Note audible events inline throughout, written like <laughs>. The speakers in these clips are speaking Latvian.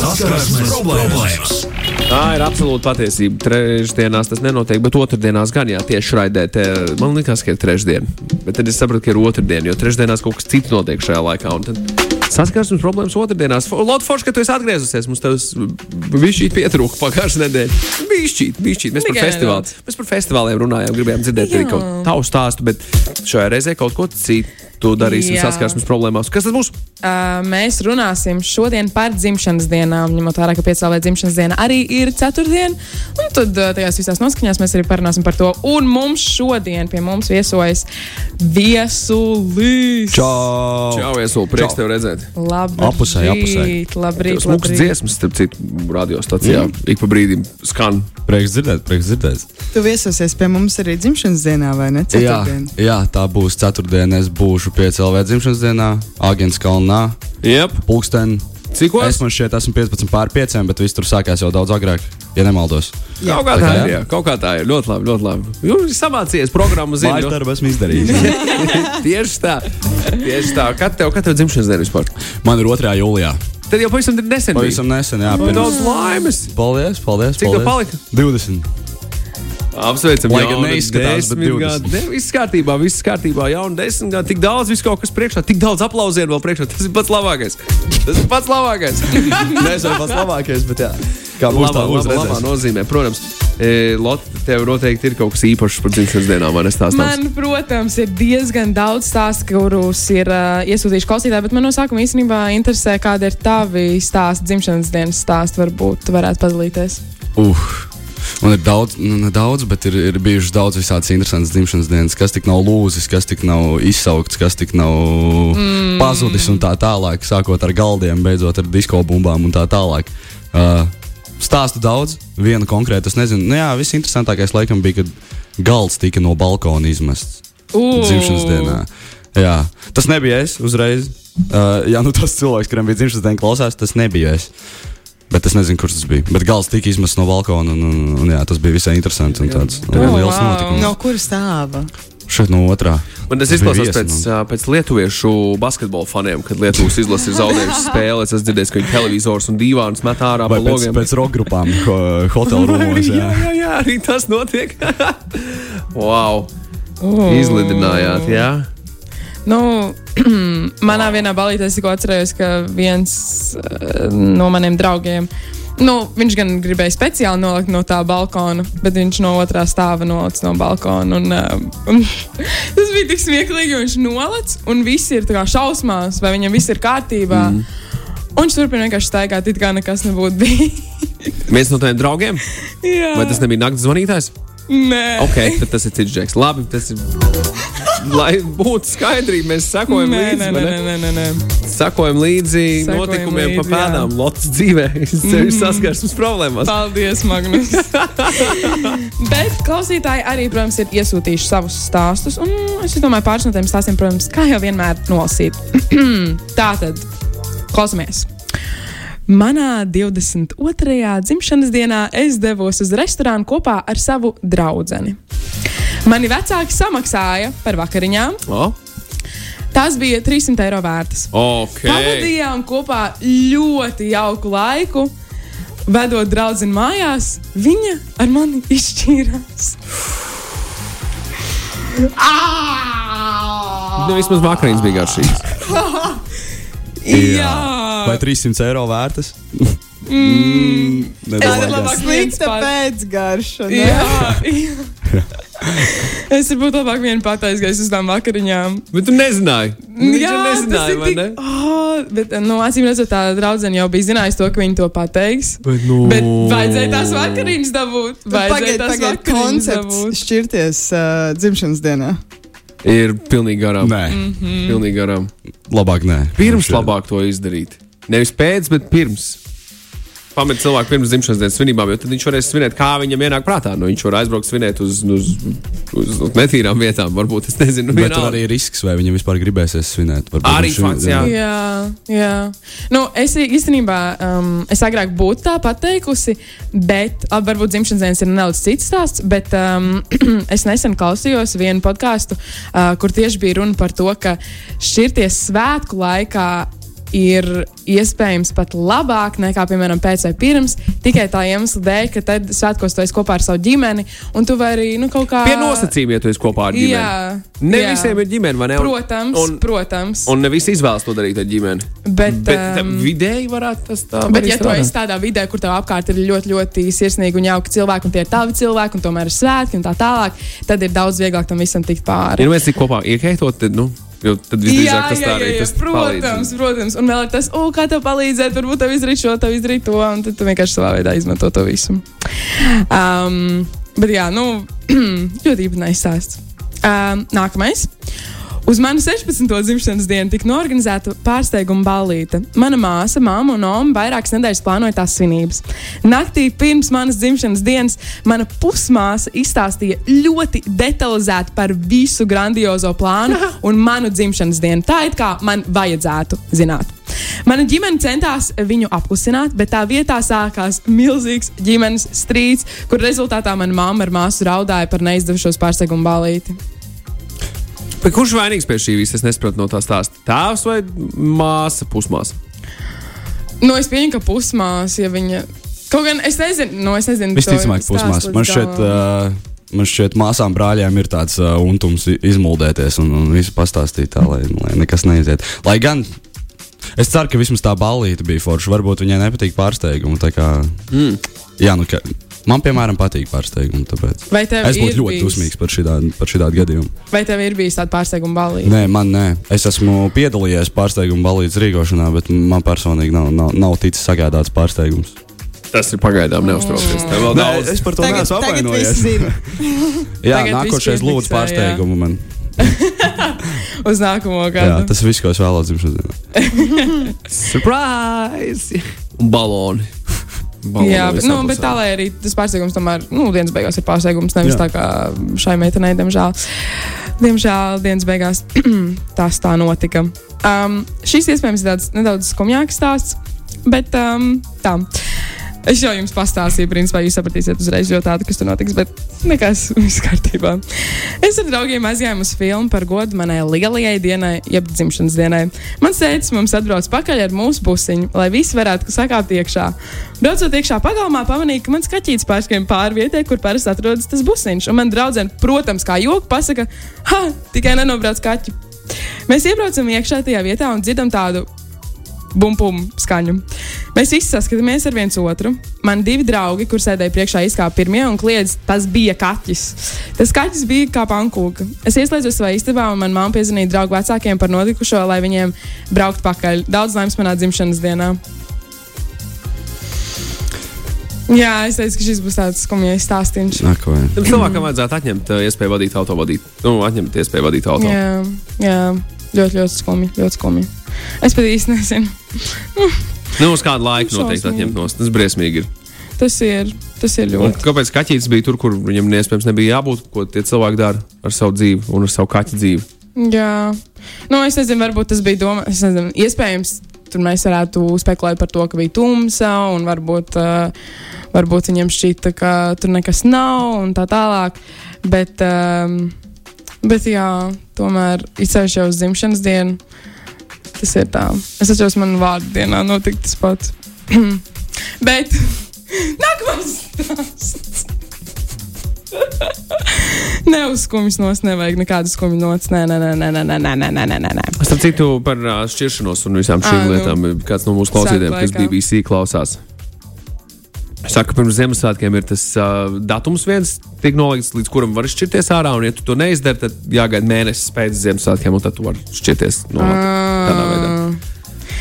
Saskarsmes problēmas. Tā ir absolūta patiesība. Trešdienās tas nenotiek, bet otrdienās gan, jā, tieši raidē. Man liekas, ka ir trešdiena. Bet tad es sapratu, ka ir otrdiena, jo trešdienās kaut kas cits notiek šajā laikā. Un tad saskarsmes problēmas otrdienās. Lotte Forša, ka tu esi atgriezusies, mums tas bija pietrūka pagājušā nedēļa. Bišķīt, bišķīt. Mēs par Tikai festivālu. Mēs par festivāliem runājām, gribējām dzirdēt arī Jā. kaut tavu stāstu, bet šajā reizē kaut ko citu darīsim Jā. saskarsmes problēmās. Kas tad būs? Uh, mēs runāsim šodien par dzimšanas dienām, ņemot vērā, ka piecēlē dzimšanas diena arī ir ceturtdiena. Un tad uh, tajās visās noskaņās mēs arī parunāsim par to. Un mums šodien pie mums viesojas viesulis. Čau! Čau, Iesulu, prieks tev redzēt. Labrīt, Apusē, apusē. labrīt, labrīt. dziesmas, starp citu, radiostacijā. Mm. Ik pa brīdim skan. Prieks dzirdēt, prieks dzirdēt. Tu viesosies pie mums arī dzimšanas dienā, vai ne? Jā, Ceturtdien. jā, tā būs ceturtdiena. Es būšu piecēlē dzimšanas dienā, Agents Kalnā, Jep. Pulksten. Cikos? Es man šķiet, esmu 15 pār 5, bet viss tur sākās jau daudz agrāk, ja nemaldos. Kaut kā Tā tā ir. jā? Jā. Kaut kā tā ir. Ļoti labi. Ļoti labi. Jūs samācījāties programmu zināt. Mājas darbu esmu izdarījis. <laughs> Tieši tā. Tieši tā. Kad tev, kad tev dzimšanas diena vispār? Man ir 2. jūlijā. Tad jau pavisam nesen. Pavisam nesen, jā. Nu, Daudz laimes. Paldies, paldies. Cik tev paldies. palika? 20. Apsveicam, Lai gan neizskatās, bet desmit 20. gadu. Ne, viss kārtībā, viss kārtībā. Jaunu desmit gadu, tik daudz, viss kaut kas priekšā, tik daudz aplausienu vēl priekšā. Tas ir pats labākais. Tas ir pats labākais. <laughs> Nezinu, pats labākais, bet jā. Kā būs tā, labā, būs labā, labā nozīmē. Protams, e, Lotte, tev noteikti ir kaut kas īpašs par dzimšanas dienām, man nestāstās. Man, protams, ir diezgan daudz stāstu, kurus ir uh, iesūtījuši klausītāji, bet man no sākuma īstenībā interesē, kāda ir tavi stāsti, dzimšanas dienas stāsti. Varbūt tu varētu padalīties. Uh. Un ir daudz, nu, daudz, bet ir, ir bijušas daudz visādas interesantas dzimšanas dienas, kas tik nav lūzis, kas tik nav izsaukts, kas tik nav mm. pazudis un tā tālāk. Sākot ar galdiem, beidzot ar disko bumbām un tā tālāk. Uh, stāstu daudz, vienu konkrētu es nezinu. Nu, jā, viss interesantākais laikam bija, kad galds tika no balkona izmests Ū. dzimšanas dienā. Jā, tas nebija es uzreiz. Uh, jā, nu tas cilvēks, kuram bija dzimšanas diena, klausās, tas nebija es. Bet es nezinu, kurš tas bija. Bet gals tika izmests no balkona, un, un, un jā, tas bija visai interesants. un Tāds un Oh, liels wow. notikums. No kuras stāva? Šeit no otrā. Man tas bija izklausās pēc, ā, pēc lietuviešu basketbola faniem, kad Lietuvas izlase ir zaudējusi spēli. Es esmu dzirdējis, ka viņi televizors un divāns met ārā pēc, logiem. pēc roka grupām, ho, hotel rūmos. jā, Jā. jā, jā, arī tas notiek. <laughs> wow! Izlidinājāt, jā. Nu, <clears throat> manā vienā balītē es tikko atcerējos, ka viens uh, no maniem draugiem. Nu, viņš gan gribēja speciāli nolikt no tā balkona, bet viņš no otrā stāva nolicis no balkona. Un, uh, un, <laughs> tas bija tik smieklīgi, jo viņš nolicis, un viss ir šausmās, vai viņam viss ir kārtībā. Mm. Un viņš turpina vienkārši staigāt, it kā nekas nebūtu bijis. <laughs> Viens no taviem draugiem? Jā, Vai tas nebija naktas zvanītājs? Nē, Ok, tad tas ir cits džeks. Labi, tas ir. <laughs> <laughs> Lai būtu skaidrība, mēs sekojam līdzi. nē, nē, ne? nē, nē, nē. Sekojam līdzi Sekojam notikumiem pa līdzi, jā. pēdām Lotas dzīvē. <laughs> Sevi saskarsmes problēmās. Paldies, Magnus. <laughs> Bet klausītāji arī, protams, ir iesūtījuši savus stāstus. Un es domāju, pāris no tiem stāstiem, protams, kā jau vienmēr nolasīt. <clears throat> Tā tad, klausamies! Manā 22. dzimšanas dienā es devos uz restorānu kopā ar savu draugu. Mani vecāki samaksāja par vakariņām. O, Tās bija 300 eiro vērtas. ok. Pavadījām kopā ļoti jauku laiku. Vedot draugu mājās, viņa ar mani izšķīrās. Nu, vismaz vakariņas bija garšīgas. <laughs> Jā, Vai 300 eiro vērtas? <laughs> Mm. mm, Es nedomāju, labāk Slikta pēcgarša. ne? jā, jā. <laughs> Es varbūt labāk vienu pat aizgāju uz tām vakariņām. Bet tu nezināji. Viņš jā, nezināja, vai ne? Oh, bet, nu, acīm redzot, tā draudzene jau bija zinājusi to, ka viņi to pateiks. Bet, nu... Bet vajadzēja tās vakariņas dabūt. Vajadzēja tās pagaidiet, vakariņas koncepts dabūt. šķirties uh, dzimšanas dienā. Ir pilnīgi garām. Nē, Mhm. Pilnīgi garām. labāk nē. Pirms labāk to izdarīt. Nevis pēc, bet pirms. Pamet cilvēku pirms dzimšanas dienas svinībām, jo tad viņš varēs svinēt, kā viņam ienāk prātā. Nu, viņš var aizbraukt svinēt uz, uz, uz, uz netīrām vietām, varbūt. Es nezinu, Bet tur arī ir risks, vai viņam vispār gribēsies svinēt. Varbūt Arī fakts, jā. Jā, jā. Nu, es īstenībā, um, es agrāk būtu tā pateikusi, bet labi, varbūt dzimšanas dienas ir nedaudz cits stāsts. Bet um, <clears throat> es nesen klausījos vienu podkāstu, uh, kur tieši bija runa par to, ka šķirties svētku laikā ir iespējams pat labāk nekā, piemēram, pēc vai pirms, tikai tā iemesla dēļ, ka tad svētkos tu esi kopā ar savu ģimeni, un tu vari nu, kaut kā. Pie nosacījumiem, ja tu esi kopā ar ģimeni. Jā, ne jā. visiem ir ģimene, vai ne? Un- Protams, un, protams. un ne visi izvēlas to darīt ar ģimeni. Bet, Bet um, um, vidēji varētu tas tā Bet, arī ja tu strādāt. esi tādā vidē, kur tev apkārt ir ļoti, ļoti sirsnīgi un jauki cilvēki, un tie ir tavi cilvēki, un tomēr ir svētki un tā tālāk, tad ir daudz vieglāk tam visam tikt pāri. Ja nu mēs tik kopā iekaitot, tad, nu, jo tad visdrīzāk tas tā arī tas protams, palīdz. protams. Un vēl ir tas, oh, kā tev palīdzēt, varbūt tev izdarīt šo, tev izdarīt to, un tad tu vienkārši savā veidā izmanto to visu. Um, bet jā, nu, <clears throat> ļoti īpatnējs stāsts. Um, nākamais. Uz manu 16. dzimšanas dienu tika norganizēta pārsteiguma ballīte. Mana māsa, māma un oma vairākas nedēļas plānoja tās svinības. Naktī pirms manas dzimšanas dienas mana pusmāsa izstāstīja ļoti detalizēti par visu grandiozo plānu <laughs> un manu dzimšanas dienu. Tā it kā man vajadzētu zināt. Mana ģimene centās viņu apklusināt, bet tā vietā sākās milzīgs ģimenes strīds, kur rezultātā mana mamma ar māsu raudāja par neizdevušos pārsteigumu ballīti. Bet kurš vainīgs pie šī visa? Es nesaprotu no tā stāsta. Tēvs vai māsa, pusmāsa? Nu, es pieņemu, ka pusmāsa, ja viņa. Kaut gan es nezinu, nu, es nezinu. to Visticamāk, stāstu pusmās. līdz Man šķiet, galam. uh, man šķiet, māsām brāļiem ir tāds uh, untums izmuldēties un, un visu pastāstīt tā, lai, lai nekas neiziet. Lai gan es ceru, ka vismaz tā ballīte bija forša. Varbūt viņai nepatīk pārsteigumi. tā Kā, mm. Jā, nu, ka, man, piemēram, patīk pārsteigumi. Tāpēc. Vai tev Es būtu ir ļoti bijis- dusmīgs par šādu par šādu gadījumu. Vai tev ir bijis tāds pārsteiguma balīts? Nē, man nē. Es esmu piedalījies pārsteiguma balīdzes rīkošanā, bet man personīgi nav, nav, nav ticis sagādāts pārsteigums. Tas ir pagaidām neuztraucies. Tev vēl daudz. es par to Tagad, neesmu tagad apvainojies. <laughs> Jā, Tagad nākošais lūdzu pārsteigumu man. <laughs> Uz nākamo Jā, gadu. tas viss, ko es vēlos dzimšanas <laughs> dienā. Surprise! Un baloni. Baloni Jā, bet, nu, bet tā lai arī tas pārsteigums tomēr, nu, dienas beigās ir pārsteigums. Nevis. Jā. tā kā šai meitenei, diemžēl. Diemžēl dienas beigās <clears throat> tas tā notika. Um, šis iespējams ir tāds nedaudz skumjāks stāsts, bet um, tā. Es jau jums pastāstīju, principā jūs sapratīsiet uzreiz ļoti ātri, kas tur notiks, bet nekas, <laughs> viss kārtībā. Es ar draugiem aizgāju uz filmu par godu manai lielajai dienai, jeb dzimšanas dienai. Mans tēvs mums atbrauc pakaļ ar mūsu busiņu, lai visi varētu sakāpt iekšā. Braucot iekšā pagalmā, pamanīju, ka mans kaķis pārskrien pāri vietai, kur parasti atrodas tas busiņš. Un man draudzene, protams, kā joku pasaka, ha, tikai nenobrauc kaķi. Mēs iebraucam iekšā tajā vietā un dzirdam tādu bumbumu skaņu. Mēs visi saskatāmies ar viens otru. Man divi draugi, kur sēdēja priekšā, izkāpa pirmie un kliedz, tas bija kaķis. Tas kaķis bija kā pankūka. Es ieslēdzu savā istabā, un manā mamma piezvanīja draugu vecākiem par notikušo, lai viņiem brauktu pakaļ. Daudz laimes manā dzimšanas dienā. Jā, es teicu, ka šis būs tāds skumjais stāstījums. Tam cilvēkam vajadzētu atņemt uh, iespēju vadīt auto, vadīt. Nu, atņemt iespēju vadīt auto. Jā, jā, ļoti, ļoti skumji. Ļoti skumji. Es pat īsti nezinu. Nu, uz kādu laiku noteikti atņemt nost. Tas briesmīgi ir. Tas ir, tas ir Un ļoti. kāpēc kaķis bija tur, kur viņam iespējams nebija jābūt, ko tie cilvēki dara ar savu dzīvi un ar savu kaķu dzīvi? Jā, nu, es nezinu, varbūt tas bija domāts. Es nezinu, iespējams, tur mēs varētu spekulēt par to, ka bija tumsa un varbūt, uh, varbūt viņiem šķita, ka tur nekas nav un tā tālāk. Bet, um, bet jā, tomēr izceļš jau uz dzimšanas dienu. Tas ir tā. Es atceros, man vārdu dienā notika tas pats. <clears throat> bet <laughs> nākamais stāsts. <laughs> Neuzskumjas nos, nevajag nekādas skumjas nots. Nē, nē, nē, nē, nē, nē, nē, nē, nē, nē. Starp citu, par uh, šķiršanos un visām šīm Ā, nu. lietām, kāds no mūsu klausītājiem, kas. BBC klausās. Saka, pirms Ziemassvētkiem ir tas uh, datums, viens tiek nolikts, līdz kuram var šķirties ārā. Un, ja tu to neizdari, tad jāgaida mēnesis pēc Ziemassvētkiem, un tad tu vari šķirties no tādā veidā.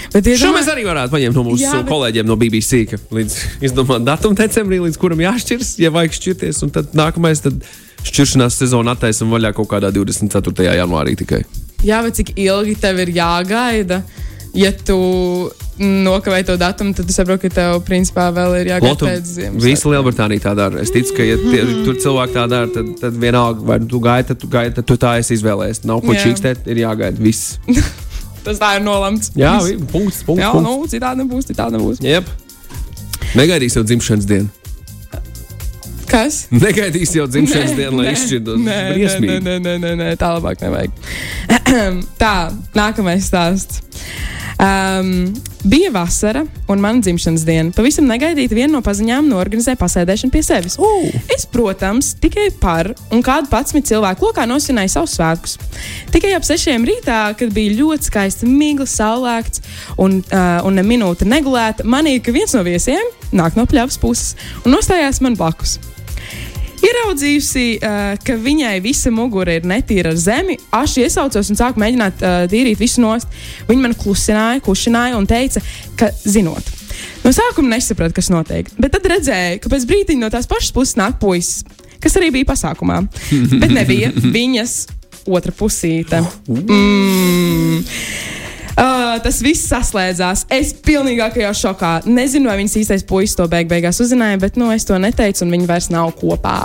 Bet Šo iedomā... mēs arī varētu paņemt no mūsu Jā, bet- kolēģiem no BBC, ka līdz <laughs> izdomāt datumu decembrī, līdz kuram jāšķirs, ja vajag šķirties. Un tad nākamais, tad šķiršanās sezona attaisam vaļā kaut kādā 24. janvārī tikai. Jā, bet cik ilgi tev ir jāgaida? Ja tu nokavēji to datumu, tad tu saproti, ka tev principā vēl ir jāgaida pēc Ziemassvētkiem. visa Lielbritānija tā dara. Es ticu, ka, ja tie, tur cilvēki tā dara, tad, tad vienalga, vai tu gaidi, tad tu gaidi, tad tu tā esi izvēlējies. Nav ko čīkstēt, ir jāgaida viss. <laughs> Tas tā ir nolemts. Jā, punkts, punkts. Jā, punkts. nu, citādi nebūs, citādi nebūs. Jep. Negaidīs jau dzimšanas dienu. Kas? Negaidīs jau dzimšanas dienu, lai izšķirtos. Nē, nē, nē, nē, nē, nē, tā labāk nevajag. <clears throat> tā, nākamais stāsts. Um, bija vasara un mana dzimšanas diena. Pavisam negaidīti viena no paziņām norganizēja pasēdēšanu pie sevis. Uh. Es, protams, tikai par un kādu patsmit cilvēku lokā nosināju savus svētkus. Tikai ap sešiem rītā, kad bija ļoti skaisti migla, saulēkts un, uh, un ne minūte negulēta, manīja, ka viens no viesiem nāk no pļavas puses un nostājās man blakus. Ieraudzījusi, uh, ka viņai visa mugura ir netīra ar zemi, aši iesaucos un sāku mēģināt uh, tīrīt visu nost. Viņa man klusināja, kušināja un teica, ka zinot. No sākuma nesapratu, kas notiek, bet tad redzēju, ka pēc brīdiņa no tās pašas puses nāk puisis, kas arī bija pasākumā. Bet nebija <laughs> viņas otra pusīte. Mm. Uh, tas viss saslēdzās. Es pilnīgākajā šokā. Nezinu, vai viņas īstais puisis to beig beigās uzzināja, bet nu, es to neteicu, un viņi vairs nav kopā.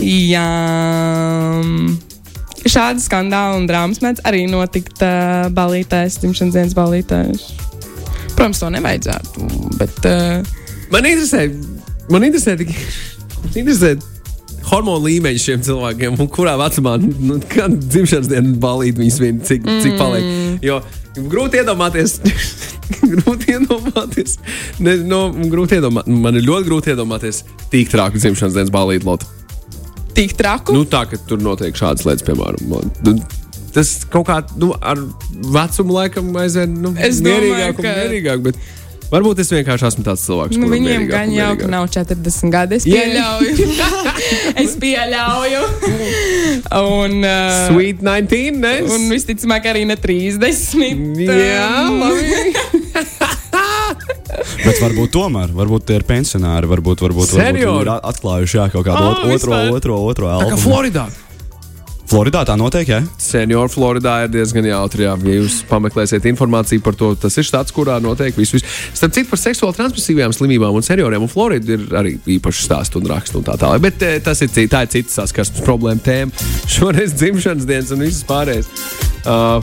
Jā. Šādi skandāli un drāmas mēdz arī notikt uh, balītēs, dzimšanas dienas balītēs. Protams, to nevajadzētu, bet uh, Man interesē, man interesē tikai <laughs> interesē hormonu līmeņi šiem cilvēkiem, un kurā vecumā, nu, kad dzimšanas dienas balīti viņas vien, cik, cik paliek. Jo grūti iedomāties, <laughs> grūti iedomāties, ne, no, grūti iedomā, man ir ļoti grūti iedomāties tik trāku dzimšanas dienas balīti lotu. tik traku. Nu, tā, ka tur notiek šādas lietas, piemēram. nu, Tas kaut kā nu, ar vecumu laikam aizvien nu, domāju, mierīgāk un ka- mierīgāk. Bet varbūt es vienkārši esmu tāds cilvēks, Nu, viņiem gan jau ka nav 40 gadi. Es pieļauju. <laughs> es pieļauju. un, uh, Sweet 19, ne? un visticamāk, arī ne 30. Jā, um, labi. <laughs> Bet varbūt tomēr, varbūt tie ir pensionāri, varbūt, varbūt, varbūt viņi ir atklājuši jā, kaut kādu ot- otro, vispār. otro, otro Tā kā. Floridā. Floridā tā notiek, jā? Senioru Floridā ir diezgan jautri. Jā. Ja jūs pameklēsiet informāciju par to, tas ir štāts, kurā notiek viss. viss. Starp citu, par seksuāli transmisīvām slimībām un senioriem un Floridu ir arī īpaši stāstu un rakstu un tā tālāk. Bet eh, tas ir, tā ir cita saskarsmes problēma tēma. <laughs> Šoreiz dzimšanas dienas un viss pārējais. Uh,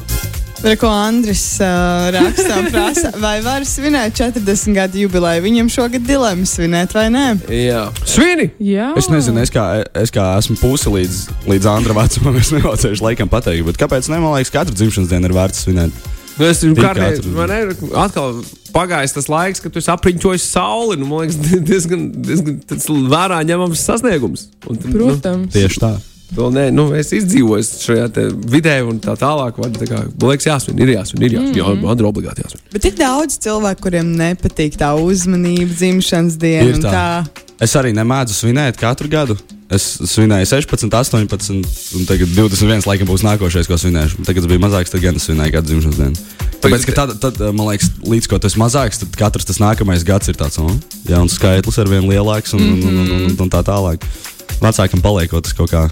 ko Andris uh, rakstā, prasa, vai var svinēt 40 gadu jubileju? Viņam šogad dilemma svinēt vai nē? jā, svini! Jā, Es nezinu, es kā, es kā esmu pusi līdz, līdz Andra vecumam, es nemācīšu laikam pateikt, bet kāpēc ne? Man liekas, katru dzimšanas dienu ir vērts svinēt. Nu, es Tik kādreiz, man ir atkal pagājis tas laiks, kad tu esi apriņķojis sauli. Nu, man liekas, <laughs> diezgan, diezgan vērā ņemams sasniegums. Un, tad, protams. Tieši tā. To nē, nu, es izdzīvoju šajā te vidē un tā tālāk. Var, tā kā, man liekas, jāsvin, ir jāsvin, ir jāsvin. Mm -hmm. Jā, man ir obligāti jāsvin. Bet ir daudz cilvēku, kuriem nepatīk tā uzmanība, dzimšanas diena. Tā. tā. Es arī nemēdzu svinēt katru gadu. Es svinēju 16, 18, un tagad 21. laikam būs nākošais, ko svinēšu. Tagad tas bija mazāks, tad gan es svinēju kādu dzimšanas dienu. Tāpēc, ka tad, tad, man liekas, līdz ko tas mazāks, tad katrs tas nākamais gads ir tāds oh, jauns skaitlis, ar vien lielāks un, un, un, un, un, un tā tālāk. Vecākam paliekot tas kaut kā.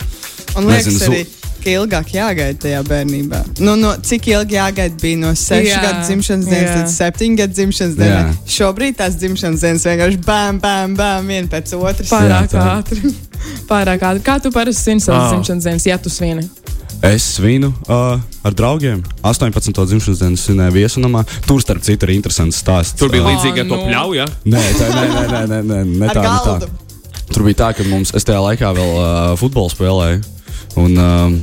Un liekas, Nezinu, arī, ka ilgāk jāgaida tajā bērnībā. Nu, no, cik ilgi jāgaida bija no 6 Jā, gadu dzimšanas dienas jā. līdz 7 gadu dzimšanas dienai? Šobrīd tās dzimšanas dienas vienkārši bam, bam, bam, viena pēc otras. Pārāk Jā, tā. ātri. <laughs> Pārāk ātri. Kā tu parasti svini savas Ah. dzimšanas dienas, ja tu svini? Es svinu uh, ar draugiem. 18. dzimšanas dienas svinēju viesunamā. Tur, starp citu, ir interesants stāsts. Tur bija Oh, līdzīgi ar to nu. pļauju. Ja? Nē, tā, nē, nē, nē, nē, nē, ne Ar tā, ne tā. Tur bija tā, ka mums, es tajā laikā vēl uh, futbolu spēlēju. Un, um,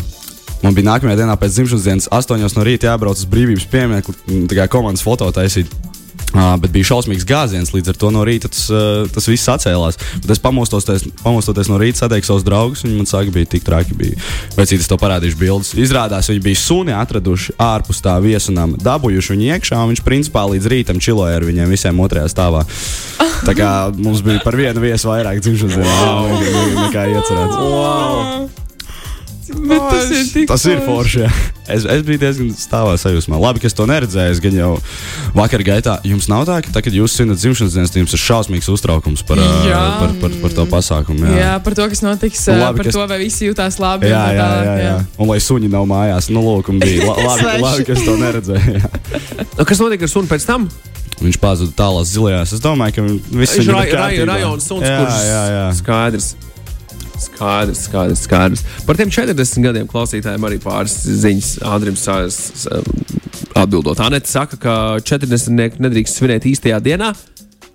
man bija nākamajā dienā pēc dzimšanas dienas, 8 no rīta jābrauc uz brīvības pieminiektu, kā komandas foto taisīt. Uh, bet bija šausmīgs gāziens, līdz ar to no rīta tas, uh, tas viss atcēlās. Bet es pamostoties, pamostoties no rīta, satieku savus draugus. Viņi man saka, bija tik traki. Bija. Vecītis to parādījuši bildes. Izrādās, viņi bija suni atraduši ārpus tā viesunām, dabūjuši viņu iekšā. un Viņš principā līdz rītam čiloja ar viņiem visiem otrajā stāvā. <laughs> Tā kā mums bija par vienu viesu vairāk dzimšanas dienā nekā iecerēts. Wow. Bet tas ir tik Tas ir forši. jā. Es, es biju diezgan stāvā sajūsmā. Labi, ka es to neredzēju. Es gan jau vakar gaitā. Jums nav tā, ka tā, kad jūs svinat dzimšanas dienas, jums ir šausmīgs uztraukums par, Jā. par, par, par to pasākumu. Jā. Jā, jā, par to, kas notiks, Nu, nu, labi, par kas- to, vai visi jutās labi. jā, un tā jā, tālāk, jā, jā. Un lai suņi nav mājās, nu, lūk, un bija la, labi, Sveši. labi, ka es to neredzēju. Jā. Nu, Kas notika ar sunu pēc tam? Viņš pazuda tālāk zilajās. Es domāju, ka Viņš ir ir rajonā suns, jā, kurš jā, jā. skaidrs. Skaidrs, skaidrs, skaidrs. Par tiem 40 gadiem klausītājiem arī pāris ziņas. Andriņš Sārs atbildot. Anita saka, ka 40 nedrīkst svinēt īstajā dienā,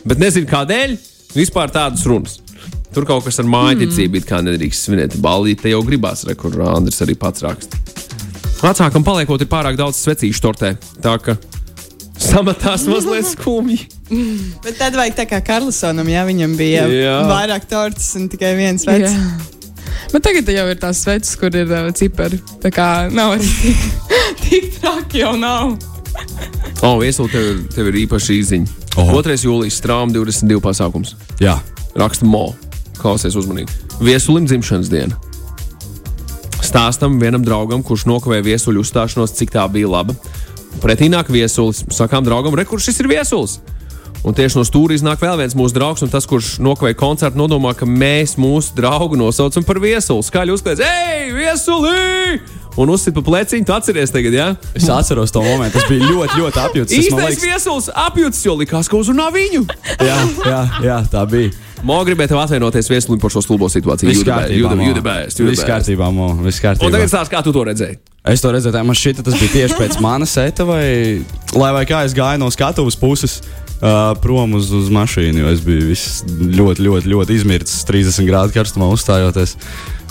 bet nezinu kādēļ. Vispār tādas runas. Tur kaut kas ar māju ticību mm. kā nedrīkst svinēt. Balīti jau gribās, re, kur Andris arī pats raksta. Vecākam paliekot, ir pārāk daudz svecīšu tortē. Tā ka samatās mazliet skumji. <laughs> Bet tad vajag tā kā Karlsonam, ja viņam bija Jā. vairāk tortes un tikai viens vecs. Jā. Bet tagad jau ir tās sveces, kur ir uh, cipari. Tā kā nav arī tik, <laughs> tik traki jau nav. <laughs> O, oh, Viesuli, tev, ir- tev ir īpaši īziņa. Oho. 2. jūlijas strāma 22 pasākums. Jā, Raksta Mo. Klausies uzmanīgi. Viesulim dzimšanas diena. Stāstam vienam draugam, kurš nokavēja viesuļu uzstāšanos, cik tā bija laba. Pretī nāk viesulis. Sakām draugam, re, kurš šis ir viesulis? Un tieši no stūra iznāk vēl viens mūsu draugs, un tas, kurš nokavēja koncertu, nodomā, ka mēs mūsu draugu nosaucam par viesuli. Skaļi uzkliedz, ej, viesuli! Un uzsit pa pleciņu, tu atceries tagad, jā? Ja? es atceros to momentu. Tas bija ļoti, ļoti apjūts. Īstais viesulis apjūts, jo likās, ka uzrunā viņu. jā, jā, jā, tā bija. Mo gribēja tev atvainoties viesulim par šo stulbo situāciju. Viss kārtībā. you the Viss kārtībā, Mo. Viss kārtībā. Un tagad stāsti, kā tu to redzēji. Es to redzēju, man šķita, tas bija tieši pēc manas seta, vai, lai vai kā es gāju no skatuves puses. Uh, prom uz, uz mašīnu, jo es biju viss ļoti, ļoti, ļoti izmircis, 30 grādu karstumā uzstājoties.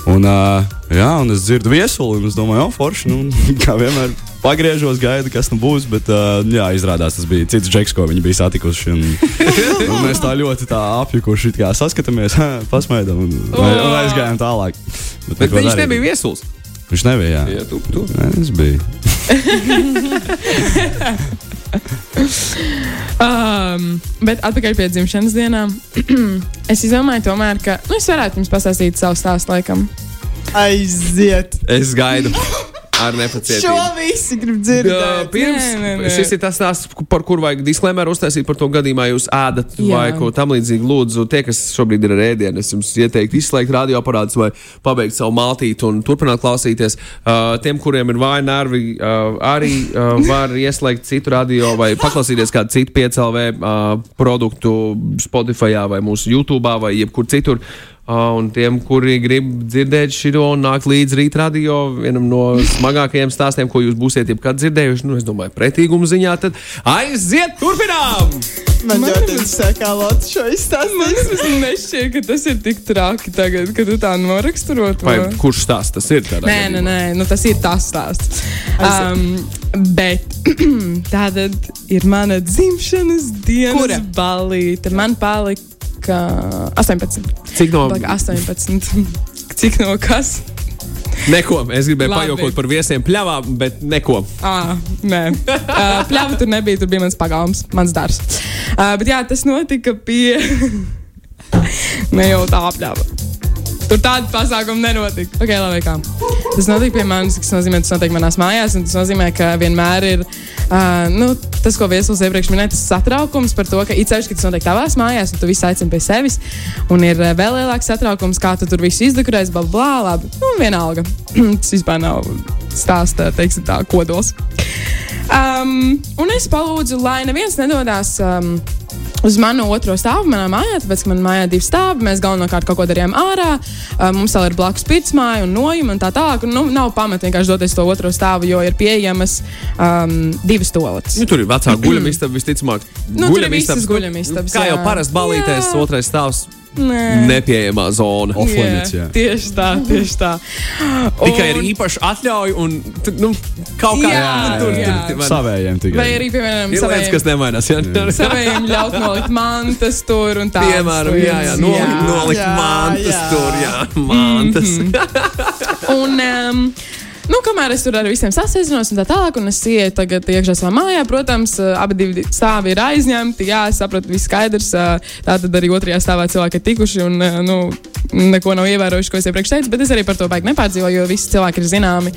Un, uh, jā, un es dzirdu viesuli, un es domāju, oh, forši, nu, <laughs> kā vienmēr pagriežos, gaidu, kas nu būs. Bet, uh, jā, izrādās, tas bija cits džeks, ko viņi bija satikuši. Un, <laughs> un mēs tā ļoti tā apjukuši kā saskatāmies, pasmaidām un, un, un aizgājām tālāk. Bet neko viņš darīt. nebija viesulis. Viņš nebija. Jā, Jā, tu, tu. Nē, es biju. <laughs> Um, bet atpakaļ pie dzimšanas dienām. <clears throat> es izdomāju, tomēr, ka nu, es varētu jums pastāstīt savu stāstu laikam. Aiziet! Es gaidu <laughs> ar Šo nepacietību. visi grib Jā, dzirdēt. Pirms Nē, nē, nē. šis ir tas stāsts, par kuru vajag disklēmēru uztaisīt par to gadījumā, jūs ēdat Jā. vai ko tamlīdzīgu. Lūdzu, tie, kas šobrīd ir ar ēdienu, es jums ieteiktu izslēgt radioaparātus vai pabeigt savu maltīti un turpināt klausīties. Uh, tiem, kuriem ir vāji nervi, uh, arī uh, <laughs> var ieslēgt citu radio vai paklausīties kādu citu piecēlē uh, produktu Spotify vai mūsu YouTube vai jebkur citur. Uh, un tiem, kuri grib dzirdēt šo, nāk līdz rīta radio, vienam no smagākajiem stāstiem, ko jūs būsiet jebkad dzirdējuši. Nu, es domāju, pretīguma ziņā, tad aiziet, turpinām! Man Man ļoti interesē, kā Lotte šo izstāstīs. tas nešķiet, ka tas ir tik traki tagad, kad tu tā noraksturot. Vai kurš stāsts tas ir? Nē, nē, nē, nu, tas ir tas stāsts. Um, bet <clears throat> tāda ir mana dzimšanas dienas Kura? balīte. Man palika 18. Cik no Palika <laughs> 18. Cik no kas? neko? Es gribēju Labi. pajokot par viesiem pļāvām, bet neko. Ah, nē, uh, pļāva tur nebija. Tur bija mans pagalms, mans darbs. Uh, bet jā, tas notika pie. <laughs> ne jau tā pļāva. Tur tāda pasākuma nenotika. Okay, labi, kā. tas notika pie manis, tas nozīmē, tas notiek manās mājās. Tas nozīmē, ka vienmēr ir uh, nu, tas, ko viesulis iepriekš minēja, tas satraukums par to, ka it sevišķi, tas notiek tavās mājās, un tu visu aicini pie sevis. Un ir uh, vēl lielāks satraukums, kā tu tur visu izdekorēsi, bla, bla, labi. Nu, vienalga. <clears throat> tas vispār nav stāsta, teiksim, tā kodols. Um, un es palūdzu, lai neviens nedodas. Um, Uz manu otro stāvu manā mājā, tāpēc, ka manā mājā ir divi stāvi. Mēs galvenokārt kaut ko darījām ārā. Mums vēl ir blakus pirtsmāja un nojuma un tā tālāk. Un, nu, nav pamata vienkārši doties to otro stāvu, jo ir pieejamas um, divas toaletes. Nu, tur ir vecā guļamistaba visticamāk. Nu, tur ir visas Guļamistabas, guļamistabas, Kā jau parasti balīties, Jā. otrais stāvs Nē. - nepieejamā zona. Off limits, jā. Tieši tā, tieši tā. Tikai ir Un- īpaši atļauja un tu- nu, kaut kā Jā, tur jā. tur tur- Savējiem tikai. Vai arī, piemēram, Ir lietas, kas nemainās. Jā, saviem ļaut nolikt mantas tur un tā. Piemēram, jā, jā, nolikt, nolikt Jā, mantas jā. tur, jā, mantas. Un, um, nu, kamēr es tur ar visiem sasēdzinos un tā tālāk, un es ieeju tagad iekšā savā mājā, protams, uh, abi divi stāvi ir aizņemti. Jā, es sapratu, viss skaidrs. uh, Tā tad arī otrajā stāvā cilvēki ir tikuši un uh, nu, neko nav ievērojuši, ko es iepriekš teicu, bet es arī par to baigi nepārdzīvoju, jo visi cilvēki ir zināmi.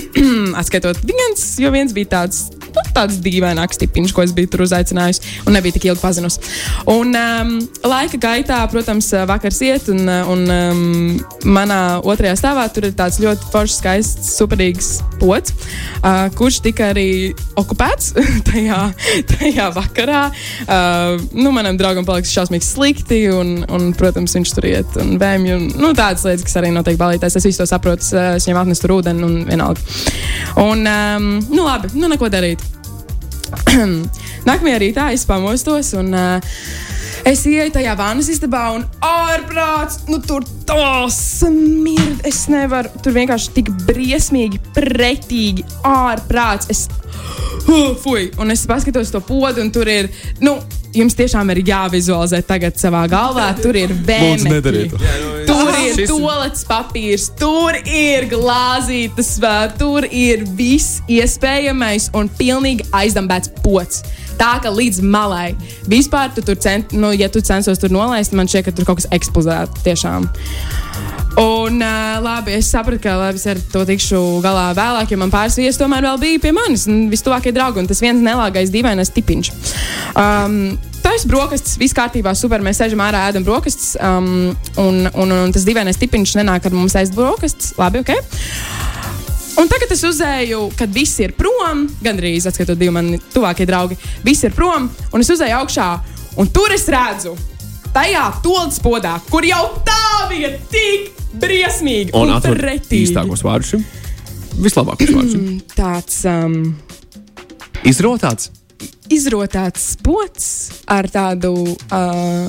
<clears throat> Atskaitot viens, jo viens bija tāds. Nu, tāds dīvaināks tipiņš, ko es biju tur uzaicinājusi, un nebija tik ilgi pazinusi. Un um, laika gaitā, protams, vakars iet, un, un um, manā otrajā stāvā tur ir tāds ļoti foršs, skaists, superīgs pots, uh, kurš tika arī okupēts <laughs> tajā, tajā vakarā. Uh, nu, manam draugam paliks šausmīgi slikti, un, un protams, viņš tur iet un vēmj. Un, nu, tādas lietas, kas arī notiek balītēs. Es visu to saprotu, es, viņam atnesu ūdeni un vienalga. Un, um, nu, labi, nu, neko darīt. <clears throat> Nākamajā rītā es pamostos un uh, es ieeju tajā vānas istabā un ārprāts, nu tur tas smird. Es nevaru. Tur vienkārši tik briesmīgi, pretīgi, ārprāts. Es, uh, <gasps> fuj, un es paskatos to podu, un tur ir. Nu, Jums tiešām ir jāvizualizē tagad savā galvā. Tur ir vēmekļi. to. Tur ir tolets papīrs, tur ir glāzītas, tur ir viss iespējamais un pilnīgi aizdambēts pots. Tā kā līdz malai. Vispār, tu tur cent, nu, ja tu censos tur nolaist, man šķiet, ka tur kaut kas eksplozēts tiešām. Un, uh, labi, es sapratu, ka labi, es ar to tikšu galā vēlāk, jo man pāris viesis tomēr vēl bija pie manis. Vistuvākie draugi, un tas viens nelāgais, dīvainais tipiņš. Um, ir brokastis, viss kārtībā, super. Mēs sēžam ārā, ēdam brokastis, um, un, un, un tas dīvainais tipiņš nenāk ar mums aizt brokastis. Labi, ok. Un tagad es uzzēju, kad viss ir prom, gandrīz atskatot divi mani tuvākie draugi, viss ir prom, un es uzzēju augšā, un tur es redzu, tajā tolis podā, kur jau tā bija tik briesmīgi Un un, pretīgi. īstākos vārdus šim. Vislabākos vārdus. šim. Tāds um, Izrotāts. izrotāts pots ar tādu uh,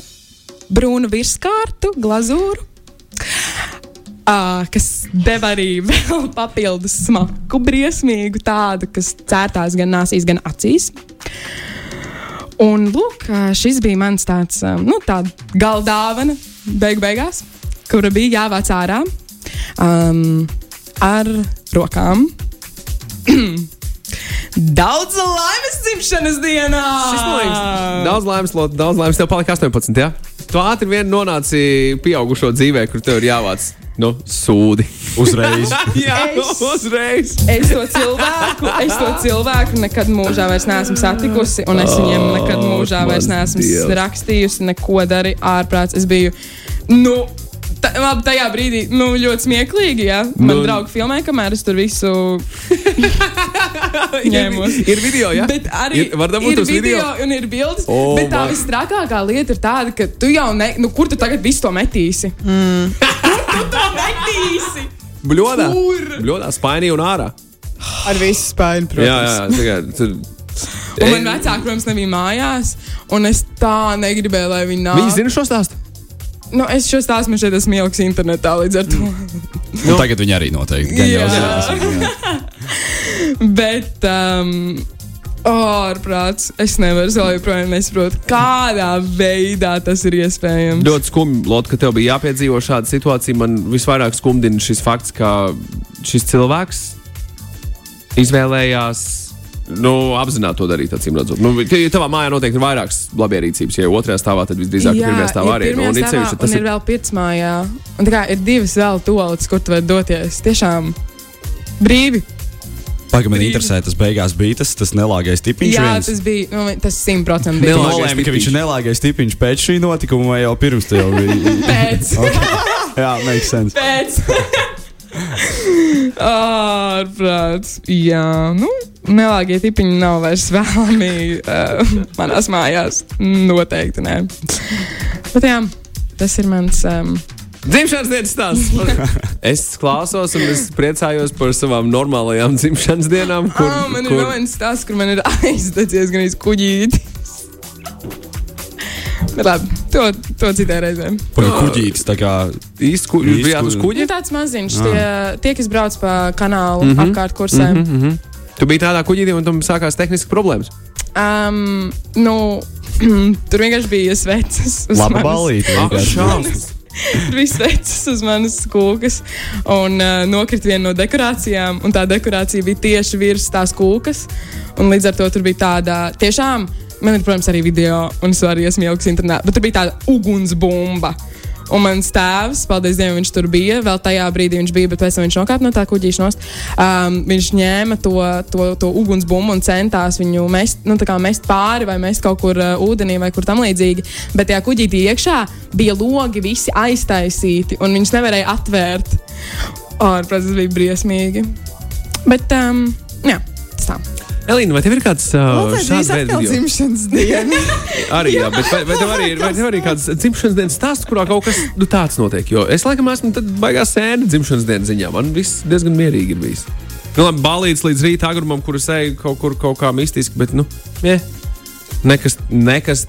brūnu virskārtu, glazūru. Uh, kas deva arī vēl <laughs> papildus smaku, briesmīgu tādu, kas cērtās gan nāsīs, gan acīs. Un lūk, šis bija mans tāds, nu, tāda galdāvana, beig beigās, kura bija jāvāc ārā um, ar rokām. <clears throat> Daudz laimes dzimšanas dienā! Daudz laimes, daudz laimes. Tev palika 18. Ja? Tu ātri vien nonāci pieaugušo dzīvē, kur tev ir jāvāc nu, sūdi. Uzreiz. <laughs> Jā, Es- uzreiz. Es to cilvēku, es to cilvēku nekad mūžā vairs neesmu satikusi, un es viņiem nekad mūžā vairs neesmu Dievs. rakstījusi, neko darīju ārprāts. Es biju, nu, ta, labi, tajā brīdī nu, ļoti smieklīgi. Ja? Man Nu- draugi filmēja, kamēr es tur visu <laughs> ņēmos. Ir video, ja? Bet arī ir, var dabūt ir uz video. video un ir bildes. Oh, bet tā visstrakākā lieta ir tāda, ka tu jau ne, nu, kur tu tagad visu to metīsi? Mm. <laughs> kur tu to metīsi? Bļodā. Kur? Bļodā, spainī un ārā. Ar visu spēju, protams. Jā, jā, tikai tur. Un man vecāki, protams, nebija mājās, un es tā negribēju, lai viņi nāk. Viņi zina šo stāstu. Nu, es šo stāstu man šeit esmu ielicis internetā līdz ar to. Nu, tagad viņi arī noteikti. Gan jau Jā. jā. <laughs> Bet, um, ārprāts, es nevaru es joprojām nesaprotu, kādā veidā tas ir iespējams. Ļoti skumji, Lot, ka tev bija jāpiedzīvo šāda situācija. Man visvairāk skumdina šis fakts, ka šis cilvēks izvēlējās. Nu, apzināti to darīt, acīm redzot. Nu, ja tavā mājā noteikti ir vairākas labierīcības, ja otrajā stāvā, tad visdrīzāk Jā, pirmajā stāvā ir arī. Nu, pirmajā un stāvā, sevišķi tas un ir ir. vēl kā ir divas vēl toaletes, kur tu vari doties. Tiešām brīvi. Pagaidām, man interesē, tas beigās bija tas, tas nelāgais tipiņš. Jā, viens. tas bija nu, tas simtprocentīgi bija. Nelāgais nolēmi, ka viņš tipiņš. ir nelāgais tipiņš pēc šī notikuma, vai jau pirms tam jau bija? <laughs> Pēc. Jā, makes sense. Pēc. <laughs> Ārprāts. Jā, nu, nelāgie tipiņi nav vairs vēlami uh, manās mājās. Noteikti nē. Bet jā, tas ir mans. Um, Dzimšanas dienas stāsts. <laughs> es klausos un es priecājos par savām normālajām dzimšanas dienām. kur, oh, man ir vēl viens stāsts, kur man ir aizdedzies gan iz kuģīti. Bet labi, to, to citā reizē. Pagaidām, kuģītis tā kā. īsti ku, jūs bijāt uz kuģi. Nu, tāds maziņš, tie, tie, kas brauc pa kanālu mm -hmm. apkārt kursēm. Mm -hmm. Tu biji tādā kuģītī un tam sākās tehniskas problēmas. um, nu, <clears throat> tur vienkārši bija manas- balīte. Ak, vienkārši. <laughs> Tur bija sveces uz manas kūkas, un uh, nokrita viena no dekorācijām, tā dekorācija bija tieši virs tās kūkas. Līdz ar to tur bija tāda tiešām, man ir, protams, arī video, un es arī esmu ielicis internetā, bet tur bija tāda ugunsbumba. Un mans tēvs, paldies Dievam, viņš tur bija. Vēl tajā brīdī viņš bija, bet pēc tam viņš nokāpa no tā kuģīša nost. Um, viņš ņēma to, to, to ugunsbumbu un centās viņu mest, nu, mest pāri vai mest kaut kur uh, ūdenī vai kur tam līdzīgi. Bet tajā kuģītī iekšā bija logi visi aiztaisīti, un viņus nevarēja atvērt. Ārprāt, tas bija briesmīgi. Bet, um, jā, tas tā. Elīna, vai tev ir kāds uh, atkal veids? dzimšanas diena. <laughs> Arī, jā, bet vai, vai tev arī ir, vai tev arī kāds dzimšanas dienas stāsts, kurā kaut kas nu, tāds notiek? Jo es laikam esmu tad baigās sēne dzimšanas dienas ziņā. Man viss diezgan mierīgi ir bijis. Nu, labi, balīts līdz rīta agrumam, kur es eju kaut kur kaut kā mistiski, bet, nu, jā, nekas, nekas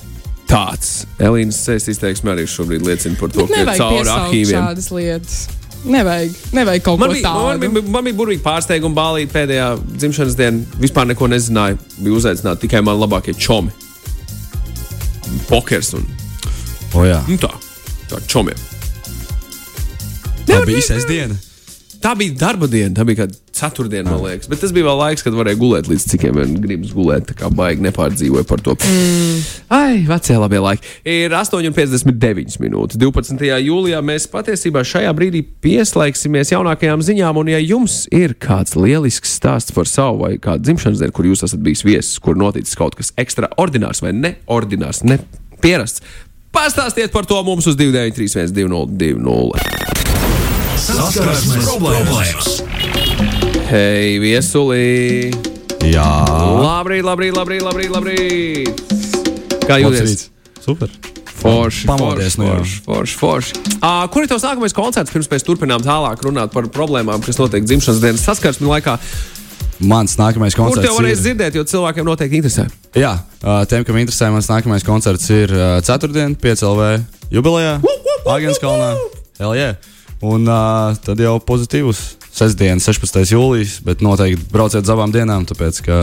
tāds. Elīnas sēs izteiksme arī šobrīd liecina par to, ka ir Nevajag cauri arhīviem. šādas lietas. Nevajag, nevajag kaut Man ko bija, man, tādu. bija, man bija burvīgi pārsteigumi balīt pēdējā dzimšanas dienā. Vispār neko nezināju. Bija uzaicināti tikai mani labākie čomi. Pokers un O, jā. nu, tā. Tā čomiem. Tā bija sestdiena. Tā bija darba diena, tā bija kāda ceturtdiena, man liekas. Bet tas bija vēl laiks, kad varēja gulēt līdz cikiem vien gribas gulēt. Tā kā baigi nepārdzīvoja par to. Mm. Ai, vecie labie laiki. Ir 8,59 minūtes. 12. jūlijā mēs patiesībā šajā brīdī pieslēgsimies jaunākajām ziņām. Un, ja jums ir kāds lielisks stāsts par savu vai kādu dzimšanas dienu, kur jūs esat bijis viesis, kur noticis kaut kas ekstraordinārs vai neordinārs, nepierasts, pastāstiet par to mums uz 293, 202. Saskarsmes problēmas. Hei, viesuli! Jā. Labrīt, labrīt, labrīt, labrīt, labrīt! Kā jūties? Super. Forši, Pamodies, forši, nu jā. forši, forši, forši. Uh, kur ir tavs nākamais koncerts? Pirms mēs turpinām tālāk runāt par problēmām, kas notiek dzimšanas dienas saskarsmes laikā. Mans nākamais Kur koncerts te varēs ir. dzirdēt, jo cilvēkiem noteikti interesē. Jā, ā, tiem, kam interesē, mans nākamais koncerts ir ā, ceturtdien, 5LV jubilejā, Agenskalnā. LJ. Un uh, tad jau pozitīvs sestdien, 16. jūlijas, bet noteikti brauciet uz abām dienām, tāpēc ka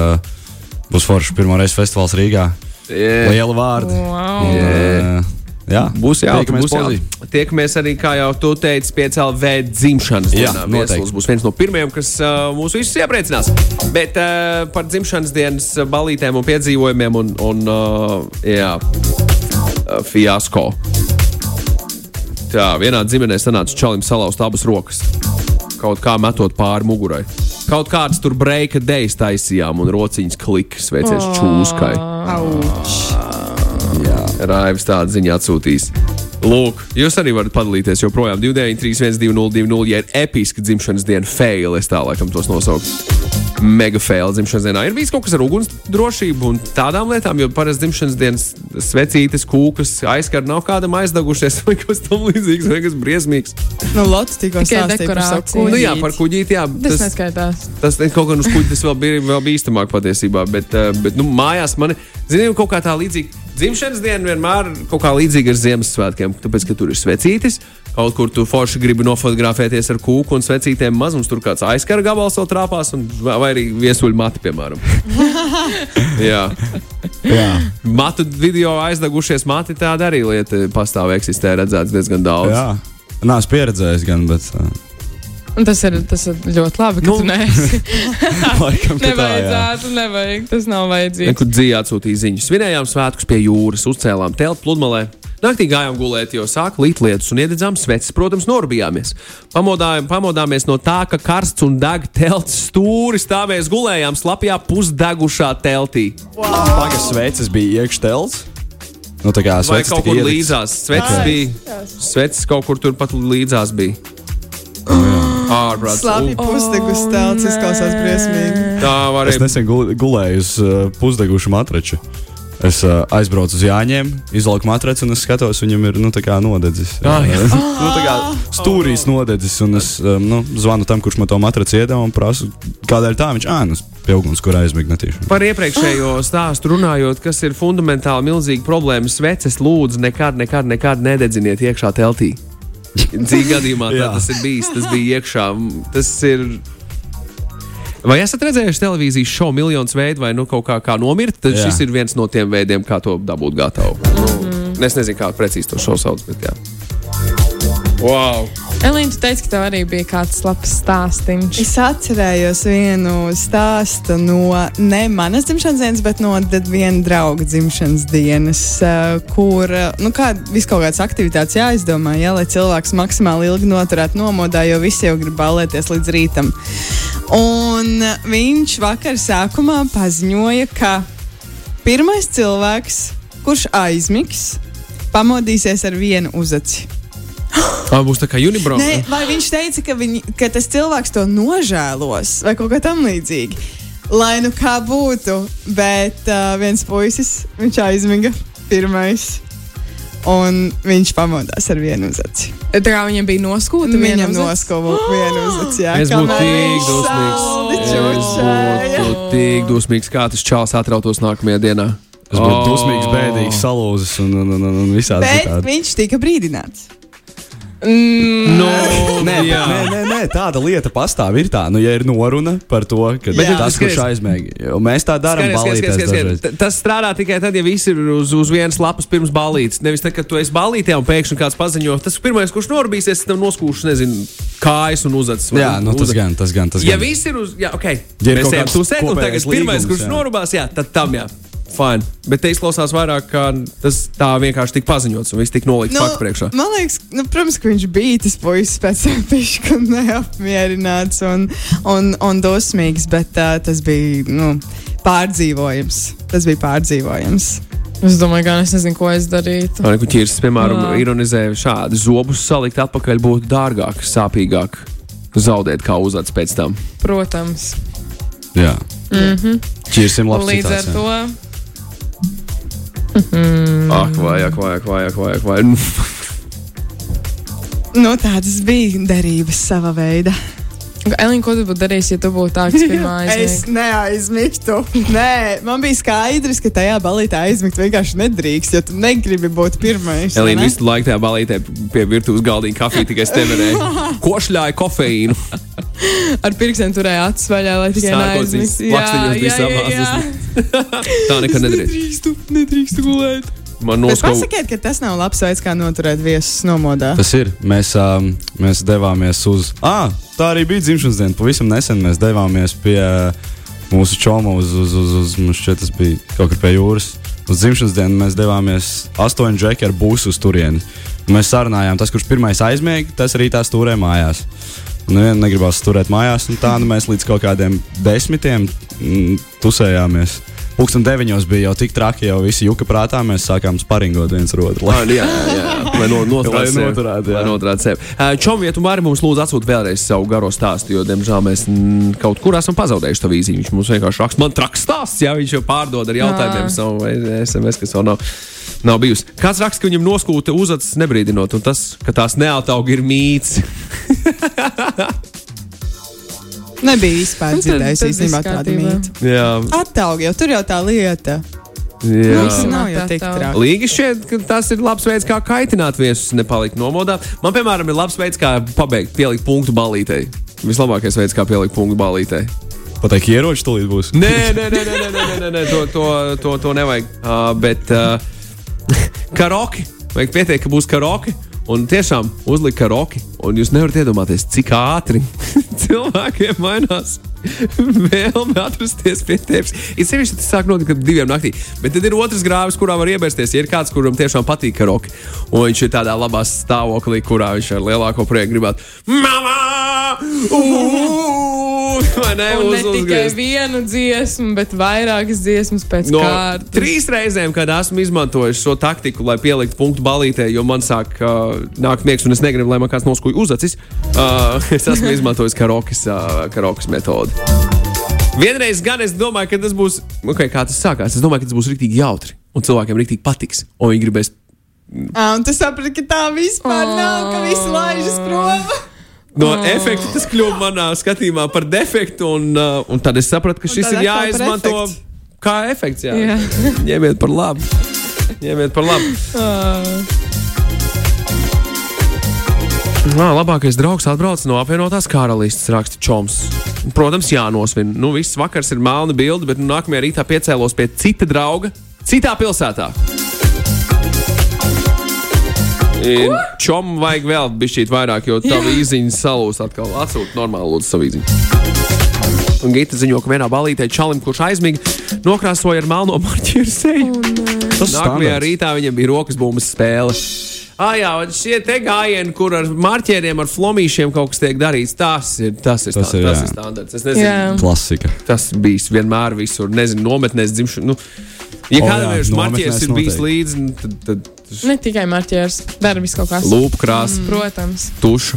būs forši pirmo reizi festivāls Rīgā. Yeah. Liela vārda. Wow. Un, ā, jā, Būs jauki, tiekamies arī, kā jau tu teici, PCLV dzimšanas Jā, dienā. noteikti. Viesulis būs viens no pirmajiem, kas uh, mūs visus iepriecinās. Bet uh, par dzimšanas dienas balītēm un piedzīvojumiem un, un uh, jā, uh, fiasko. Tā, vienā ģimenē sanāca čalim salauzt abas rokas. Kaut kā metot pāri mugurai. Kaut kādas tur breika dejas taisījām un rociņas klikas veicies čūskai. Raivis tādu ziņu atsūtīs. Lūk, jūs arī varat padalīties joprojām 293, 1202, ja ir episka dzimšanas diena, fail, es tā laikam tos nosaucu. Mega fail dzimšanas dienā. Ir bijis kaut kas ar uguns drošību un tādām lietām, jo parasti dzimšanas dienas svecītes, kūkas, aizkar nav kādam aizdegušies <laughs> vai kas tam līdzīgs, vai kas briesmīgs. Nu, Lotte tikko Tikai stāstīja par savu dekorācija. Nu jā, kuģīti. par kuģīti, jā. Tas neskaitās. Tas ne- kaut gan uz kuģa tas vēl bija vēl bīstamāk patiesībā, bet, eh, bet nu, mājās man ir kaut kā tā līdzīga. Dzimšanas diena vienmēr kaut kā līdzīga ar Ziemassvētkiem, tāpēc, ka tur ir svecītis. Kaut kur tu forši gribi nofotografēties ar kūku un svecītēm mazums, tur kāds aizkara gabals vēl trāpās, un, vai arī viesuļu mati, piemēram. <laughs> Jā, Jā. matu video aizdegušies mati, tāda arī lieta pastāv eksistē, redzēts diezgan daudz. Jā. Nē, es pieredzēju, gan, bet Un tas ir, tas ir ļoti labi, ka Nu, tu neesi. <laughs> laikam, ka tā. Nevajadzētu, nevajag. Tas nav vajadzīgs. Kur dzīvē atsūtīja ziņas. Svinējām svētkus pie jūras, uzcēlām telpu pludmalē. Naktī gājām gulēt, jo sāka līt lietus un iededzām sveces, protams, norbijāmies. Pamodājām, pamodāmies no tā, ka karsts un deg telts stūris, tā mēs gulējām slapjā pusdegušā teltī. Pagas sveces bija iekštelts. Nu, tā kā Vai sveces kaut kur ieliktas. līdzās? Sveces bija. Sveces kaut kur turpat līdzās bija. Ārprāts. Slāpju pusdegus telts izklausās briesmīgi. Tā Es varēja būt. nesen gul- gulēju uz uh, pusdegušu matraču. Es uh, aizbraucu uz Jāņiem, izlaiku matraci un es skatos, viņam ir nu, tā kā nodedzis. Ah, jā. nu, tā kā stūrīs nodedzis. Un es um, nu, zvanu tam, kurš man to matraci iedeva un prasu, kādēļ tā viņš ānus pie uguns, kur aizmigt netīši. Par iepriekšējo stāstu runājot, kas ir fundamentāli milzīga problēma. Sveces lūdzu nekad, nekad, nekad nededziniet iekšā teltī. <laughs> Dzīvē gadījumā tā Jā. tas ir bijis. Tas bija iekšā. Tas ir. Vai esat redzējuši televīzijas šovu miljonus veidu, vai nu kaut kā, kā nomirt? Tad Jā. šis ir viens no tiem veidiem, kā to dabūt gatavu. Nu, es nezinu, kā precīzi to šovu sauc, bet jā. Wow! Elīna, tu teici, ka tev arī bija kāds labs stāstījums. Es atcerējos vienu stāstu no ne manas dzimšanas dienas, bet no viena drauga dzimšanas dienas, eh, kur eh, nu, kā, vis kaut kādas aktivitātes jāizdomā, ja, lai cilvēks maksimāli ilgi noturētu nomodā, jo visi jau grib balēties līdz rītam. Un viņš vakar sākumā paziņoja, ka pirmais cilvēks, kurš aizmigs, pamodīsies ar vienu uzaci. Tā būs tā kā Unibro. Nē, vai viņš teica, ka, viņi, ka tas cilvēks to nožēlos vai kaut kā tamlīdzīga? Lai nu kā būtu, bet uh, viens puisis, viņš aizmiga pirmais. Un viņš pamodās ar vienu uzaci. Tā kā viņam bija noskūta, Viņam viena noskova vienu uzaci. Jā, <gasps> Es būtu tik dusmīgs. Es būtu tik dusmīgs, kā tas čels atrautos nākamajā dienā. Tas būtu Oh. dusmīgs, bēdīgs, salūzis un, un, un, un, un visādi Bet citādi. viņš tika brīdināts. No, Nē, jā. nē, nē, nē, tāda lieta pastāv. Ir tā, nu, ja ir noruna par to, ka Bet tas, kurš aizmēģina, mēs tā darām, Skaties, skaties, skaties. Tas strādā tikai tad, ja viss ir uz, uz vienas lapas pirms balītes. Nevis tad, kad tu esi balītē un pēkšņi kāds paziņo, tas pirmais, kurš norūpīsies, tam noskūš, nezinu, kājas un uzacis. Jā, nu, tas gan, tas gan. Tas Ja gan. viss ir uz, jā, ok, Ja mēs ejam sēdi, un tagad pirmais, līgums, kurš jā. norūpās, jā, tad tam jā. Fine. Bet te izklausās vairāk, ka tas tā vienkārši tika paziņots un viss tika nolikts nu, faktu priekšā. man liekas, nu, protams, ka viņš bija tas puisis pēc tam <laughs> pišķi neapmierināts un, un, un dosmīgs, bet uh, tas bija nu, pārdzīvojams. Tas bija pārdzīvojams. Es domāju, ka es nezinu, ko es darītu. Vai ne, ķirs, piemēram, Jā. ironizēja šādi zobus salikt atpakaļ būtu dārgāk, sāpīgāk zaudēt kā uzacis pēc tam. Protams. Jā. Čirsim Un labs līdz ar citāts, jā. to Mhm. Ak, vajag, vajag, vajag, vajag. vajag. nu, tādas bija derības sava veida. Elīna, ko tu būtu darījis, ja tu būtu tāds <laughs> pirmā Es aizmīgs? neaizmigtu. Nē, man bija skaidrs, ka tajā balītē aizmigt vienkārši nedrīkst, jo tu negribi būt pirmais. Elīna visu laiku tajā balītē pie virtuves galdiņa kafiju tikai steverēja. <laughs> Košļāja kofeīnu. Ar pirkstiem turēja acis vaļā, lai tikai neaizmigtu. plakstiņos bija samāzes. <laughs> Tā nekad nedrīkst. Nedrīkstu, nedrīkstu gulēt. Man noskauj. pasakiet, ka tas nav labs veids, kā noturēt viesus nomodā. Tas ir. Mēs, um, mēs devāmies uz. Ah, tā arī bija dzimšanas diena. Pavisam nesen mēs devāmies pie mūsu čoma uz, uz, uz, uz mums šķiet, tas bija kaut kur pie jūras. Uz dzimšanas dienu mēs devāmies astoņu džeku ar būsu uz turieni. Mēs sarunājām, tas, kurš pirmais aizmiega, tas arī tās turē mājās. Nu, ja negribās turēt mājās, un tā nu, mēs līdz kaut kādiem desmitiem mm, tusējāmies. Pūksteni deviņos bija jau tik traki, jau visi juka prātā, mēs sākām sparingot viens ar otru. Ah, jā, jā, jā. Lai no, noturētu Lai sevi. noturētu, jā. Lai noturētu sevi. Uh, Čom, ja tu vari mums lūdzu atsūt vēlreiz savu garo stāstu, jo, diemžēl, mēs mm, kaut kur esam pazaudējuši to vīziņu. Viņš mums vienkārši raksta, man traks stāsts, jā, viņš jau pārdod ar jautājumiem Jā. savu SMS, kas vēl nav. Nav bijusi. Kāds raksta, ka viņam noskūta uzacis nebrīdinot, un tas, ka tās neatauga, ir mīts. <laughs> Nebija vispār dzirdējis īstenībā tādu mītu. Jā. Attaugi jau tur jau tā lieta. Jā, nu, nav jau tik traki. Līgi šķiet, ka tas ir labs veids, kā kaitināt viesus, nepalikt nomodā. Man, piemēram, ir labs veids, kā pabeigt, pielikt punktu balītei. Vislabākais veids, kā pielikt punktu balītei. Pateikt, ieroči tulīt būs. Nē, nē, nē, nē, nē, nē, nē, nē to, to, to, to nevajag. Uh, bet uh, <laughs> karaoke. Vajag pieteikt, ka būs karaoke. Un tiešām uzlikt karaoke, un jūs nevarat iedomāties, cik ātri <laughs> cilvēkiem mainās <laughs> vēlme atrasties pie tevis. Ir sevišķi tas sāk notikt ap diviem naktī, bet tad ir otrs grāvis, kurā var iebērsties. Ja ir kāds, kuram tiešām patīk karaoke, un viņš ir tādā labā stāvoklī, kurā viņš ar lielāko prieku gribētu Mama! Uu! Vai ne? Un ne Uz- tikai uzgriezt. vienu dziesmu, bet vairākas dziesmas pēc No kārtas. trīs reizēm, kad esmu izmantojis šo taktiku, lai pieliktu punktu balītē, jo man sāk uh, nākt miegs, un es negribu, lai man kāds noskuja uzacis. Uh, <laughs> es esmu izmantojis karokas, uh, karokas metodi. Vienreiz gan es domāju, ka tas būs, okay, kā tas sākās. Es domāju, ka tas būs rīktīgi jautri, un cilvēkiem rīktīgi patiks, un viņi gribēs. Ah, un tu saprati, ka tā vispār nav, ka visi laižas prom. <laughs> No oh. efekta tas kļuva manā skatījumā par defektu, un, uh, un tad es sapratu, ka šis tad ir jāizmanto efektu. kā efekts. Jā. Jā. <laughs> Ņemiet par labu. Ņemiet par labu. Nā, labākais draugs atbrauc no apvienotās karalistes, raksta Čoms. Protams, jānosvin. Nu, viss vakars ir melna bilde, bet nu, nākamajā rītā piecēlos pie cita drauga, citā pilsētā. Čom vajag vēl bišķīt vairāk, jo tā īziņa salūst atkal. Atsūt normāli lūdzu savu īziņu. Un Gita ziņo, ka vienā balītē čalim, kurš aizmiga, nokrāsoja ar melno marķieru seju. Tas Nākamajā rītā viņam bija rokas bumbas spēle. Ah, jā, šie te gājieni, kur ar marķieriem, ar flomīšiem kaut kas tiek darīts, tas ir, tas ir, Tas tas ir, tas jā. ir standarts. Es nezinu, Jā. Klasika. tas bijis vienmēr visur. Nezinu, nometnēs dzimšanu. Nu, ja O, kādam jā, ir marķieris ir bijis līdzi, nu, tad, tad Ne tikai marķieris, dara visu kaut kas. lūpa krāsa, mm. Protams. tuša.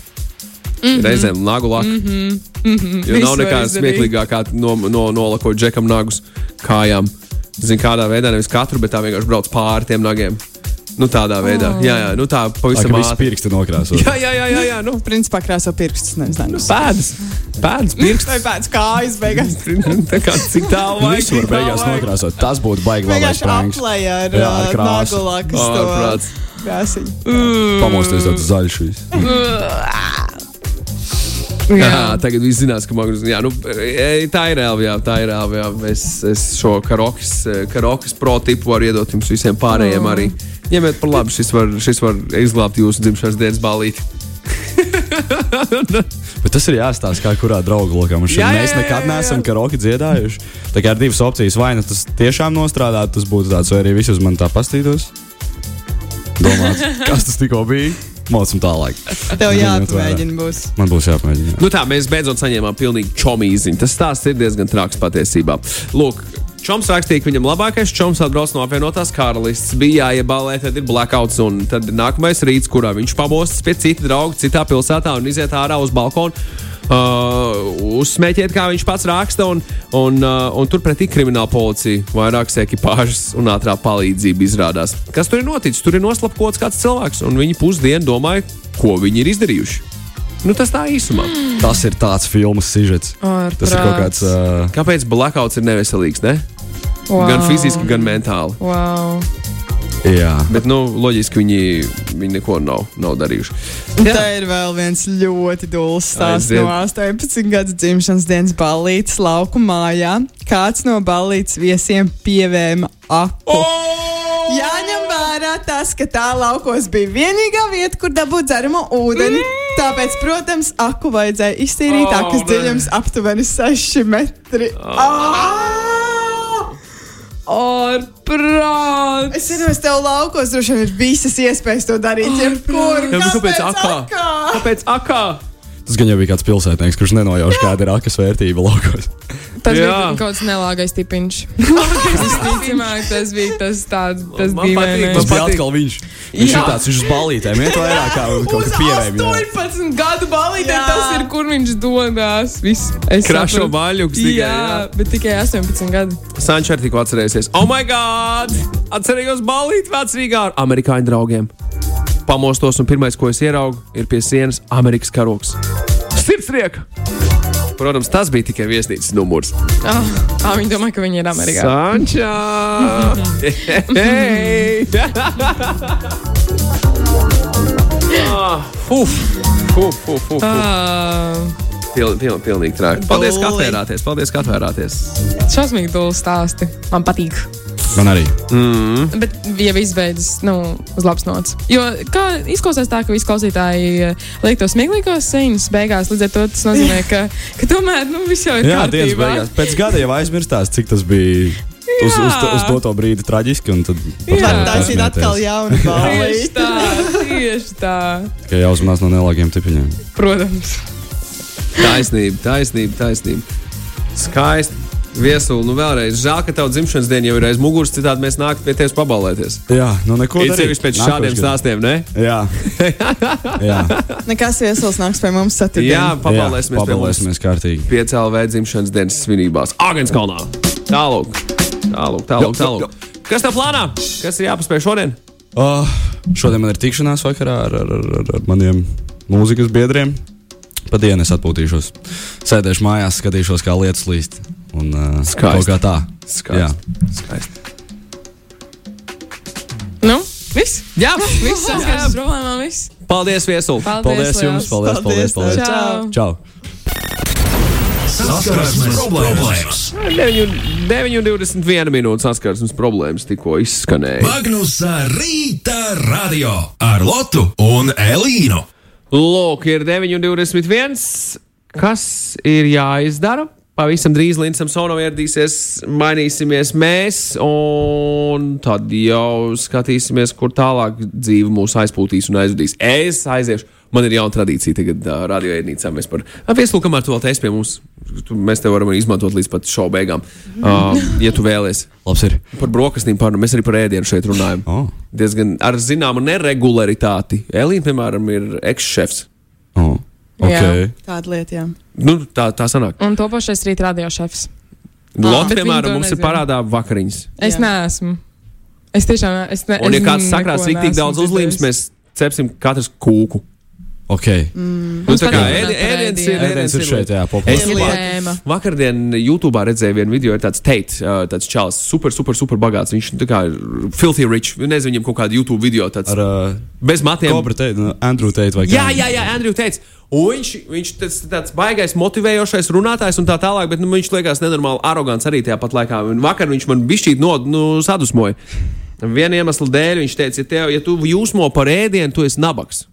Mm -hmm. Reizēm nagu laka. Mm -hmm. mm -hmm. Jo nav nekā izdarīt. smieklīgāk, kā no, no, nolakot džekam nagus kājām. Zinu, kādā veidā nevis katru, bet tā vienkārši brauc pāri tiem nagiem. Nu, tādā veidā. Jā, jā, nu tā Tā pavisam viss ātri. pirksti nokrāsot. Jā, jā, jā, jā, jā nu, Principā krāso pirkstus, nevis nu, pēdas. Pēdas, pirksts. Vai pēc kājas beigās? <laughs> Tā kā cik tālu vajag. Visu var beigās nokrāsot. Tas būtu baigi labais Vienkārši pranks. aplēja ar, Jā, ar ar krāsu. nagulākas to krāsiņu. Pamosties tāds zaļš. viss. <laughs> Jā, tagad viss zinās, ka Magnus. Jā, nu, tā ir reāli. Jā, tā ir reāli. Jā. Es, es šo karokas, karokas pro tipu varu iedot jums visiem pārējiem arī. Ņemiet par labu, šis var, šis var izglābt jūsu dzimšanas dienas balīti. <laughs> Bet tas ir jāstāsta, kā kurā draugu lokā. Mums jā, mēs nekad neesam karaoke dziedājuši. Tā kā ir divas opcijas. Vai nu tas tiešām nostrādātu, tas būtu tāds, vai arī visi uz mani tā pastītos. Domāt, <laughs> kas tas tikko bija? Mocam tālāk. Tev jāatmēģina būs. Man būs jāpamēģina. jā. Nu tā, mēs beidzot saņēmām pilnīgi čomīziņu. Tas stāsts ir diezgan traks patiesībā. Lūk, Čoms rakstīja, ka viņam labākais čoms atbrauc no apvienotās karalistes. Bija jāiebalē, tad ir blackouts, un tad nākamais rīts, kurā viņš pamostas pie cita drauga, citā pilsētā un iziet ārā uz balkonu. Uh, uzsmēķiet, kā viņš pats raksta, un, un, uh, un turpretī krimināla policija, vairākas ekipāžas un ātrā palīdzība izrādās. Kas tur ir noticis? Tur ir noslapkots kāds cilvēks, un viņi pusdienu domāja, ko viņi ir izdarījuši. Nu, tas tā īsumā. Tas ir tāds filmas sižets. Ārprāts. Tas ir kaut kāds. Uh, Kāpēc blackouts ir neveselīgs? Ne? Wow. Gan fiziski, gan mentāli. Wow. jā. Bet, nu, loģiski viņi, viņi neko nav, nav darījuši. Un Tā ir vēl viens ļoti dūls stāsts no 18 gadu dzimšanas dienas ballītes lauku mājā. Kāds no ballītes viesiem pievēma aku. Jāņem vērā tas, ka tā laukos bija vienīgā vieta, kur dabūt dzeramo ūdeni. Tāpēc, protams, aku vajadzēja iztīrīt, Oh, akas dziļums aptuveni 6 metri. Ārprāts. Es zinu, es tev laukos droši vien ir visas iespējas to darīt. Jebkur. Kāpēc akā? Kāpēc akā? Tas gan jau bija kāds pilsētnieks, kurš nenojauš, kāda ir akas vērtība laukos. Tas Jā. bija kaut kāds <laughs> nelāgais tipiņš. Visticamāk, tas bija tas tāds, tas Man bija. Tas bija patīk. atkal viņš. Viņš Jā. ir tāds, viņš uz balītēm iet vairāk kā kaut kā pievēja. 18 gadu balītē tas ir, kur viņš dodas. Viss. Es Krašo baļķus tikai. Jā, Jā. bet tikai 18 gadi. Sančs arī tikko atcerēsies. Oh, my God! Atcerējos balīt vecrīgā ar amerikāņu draugiem. Pamostos, un pirmais, ko es ieraugu, ir pie sienas Amerikas karoks. Sirdsrieka! Protams, tas bija tikai viesnīcas numurs. Ah, ah, viņi domā, ka viņi ir Amerikā. Sančā! <laughs> Ah, Uf! Uf, uf, uf, uf. Ah, Pil, pil, pilnīgi traki. Paldies, ka atvērāties. Paldies, ka atvērāties. šausmīgi dūli stāsti. Man patīk. Man arī. Bet, ja viss beidzas nu, uz labas nots. Jo kā izklausās tā, ka visi klausītāji eh, liek tos smieklīgos scenas beigās, līdz ar to tas nozīmē, <laughs> ka, ka tomēr nu, viss jau ir Jā, dienas kārtībā. beigās. Pēc gada jau aizmirstās, cik tas bija. Uz, uz, Jā. uz doto brīdi traģiski. un Tad Jā. Var taisīt atkal jaunu <laughs> Tieši ballīti. tā, tieši tā. Tikai jāuzmanās no nelāgiem tipiņiem. Protams. Taisnība, taisnība, taisnība. Skaisti. Viesuli, nu vēlreiz žēl, ka tev dzimšanas diena jau ir aiz muguras, citādi mēs nāktu pie tevis pabalēties. Jā, nu neko darīt. sevišķi pēc Nākošais šādiem gads. stāstiem, ne? Jā, <laughs> jā. Nekas viesulis nāks pie mums Jā, ceturtdien. pabalēsimies mums. pabalēsimies kārtīgi. Piecēlā dzimšanas dienas svinībās. Agenskalnā. Tālāk, tālāk, tālāk. Tālāk. Kas tev plānā? Kas ir jāpaspēj šodien? Oh, šodien man ir tikšanās vakarā ar, ar, ar, ar, ar maniem mūzikas biedriem. Pa dienu es atpūtīšos. Sēdēšu mājās, skatīšos, kā lietas līst. Un, uh, Skaisti. kaut kā tā. Jā. Skaisti. Skaisti. Nu, viss. Jā, Viss saskars ar problēmām. Viss. Paldies, Viesuli! Paldies, Paldies jums! Paldies! Paldies! Paldies, paldies. Čau. Čau! Saskarsmes problēmas. 9,21 minūtes saskarsmes problēmas tikko izskanēja. Magnusa rīta radio ar Lotu un Elīnu. Lūk, ir 9,21. Kas ir jāizdara? Pavisam drīz Linsam Sonom ieradīsies, mainīsimies mēs, un tad jau skatīsimies, kur tālāk dzīve mūs aizpūtīs un aizvedīs. Es aiziešu. Man ir jauna tradīcija tagad uh, radioēdnīcā. Mēs par vieslu, kamēr tu vēl te esi pie mums, tu, mēs te varam izmantot līdz pat šovu beigām. Uh, ja tu vēlies. Labs ir! Par brokastīm pārunājam, mēs arī par ēdienu šeit runājam. Oh. Diezgan ar zināmu neregularitāti. Elīna, piemēram, ir ekšefs. Oh. Okay. Tāda lieta, jā. Nu, tā, tā sanāk. Un topošais rīt radiošefs. Lotte, bet viņi piemēram, to mums ir nezina. parādā vakariņas. Es Jā. neesmu. Es tiešām es ne, Un, ja kāds sakrās rīktīgi neesmu daudz uzlīmes, mēs cepsim katrs kūku. Okay. Nu, Mums tā kā patīk ēdi- runāt par ēdiens ir, ēdienu. Ēdiens ir šeit, jā, tēma. vakardien YouTube redzēju vienu video, ir tāds teikt, tāds čāls, super, super, super bagāts. Viņš tā kā ir filthy rich, nezinu, viņam kaut kāda YouTube video tāds Ar uh, bez matiem. Kobra teikt, nu, Andrew teikt, vai Jā, jā, jā, Andrew teica. Un viņš, viņš tas, tāds baigais, motivējošais runātājs un tā tālāk, bet nu, viņš liekas nenormāli arogants arī tajā pat laikā. Un vakar viņš man bišķīt no, nu, sadusmoja. Viena iemesla dēļ viņš teica, ja, tev, ja tu jūsmo par ēdienu, tu esi nabaks.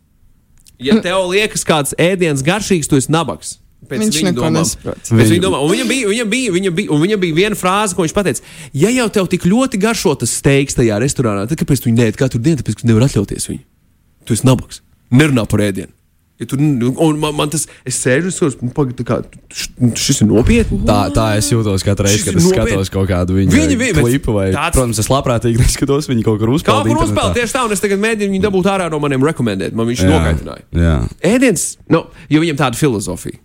Ja tev liekas kāds ēdiens garšīgs, tu esi nabaks. Pēc Viņš viņa domām. Pēc viņa domām. Un Viņam bija, viņam bija, viņam bija, un viņam bija viena frāze, ko viņš teica. Ja jau tev tik ļoti garšo tas steiks tajā restorānā, tad kāpēc tu viņu neēd katru dienu? Tāpēc, ka tu nevari atļauties viņu. Tu esi nabaks. Nerunā par ēdienu. Ja tu, un man, man tas, es sēžu un skatos, nu, pagaid, tā kā, šis ir nopietni. Tā, tā es jūtos katru reizi, kad es skatos kaut kādu viņa, Viņa- viņa- klipu. Vai, tāds- Protams, es labprātīgi <laughs> neskatos viņu kaut kur uzspēlēt. kur uzspēlēt tieši tā, un es tagad mēģinu viņu dabūt ārā no maniem rekomendēt. Man viņš nokaitināja. Jā. Ēdiens, nu, jo viņam tāda filozofija.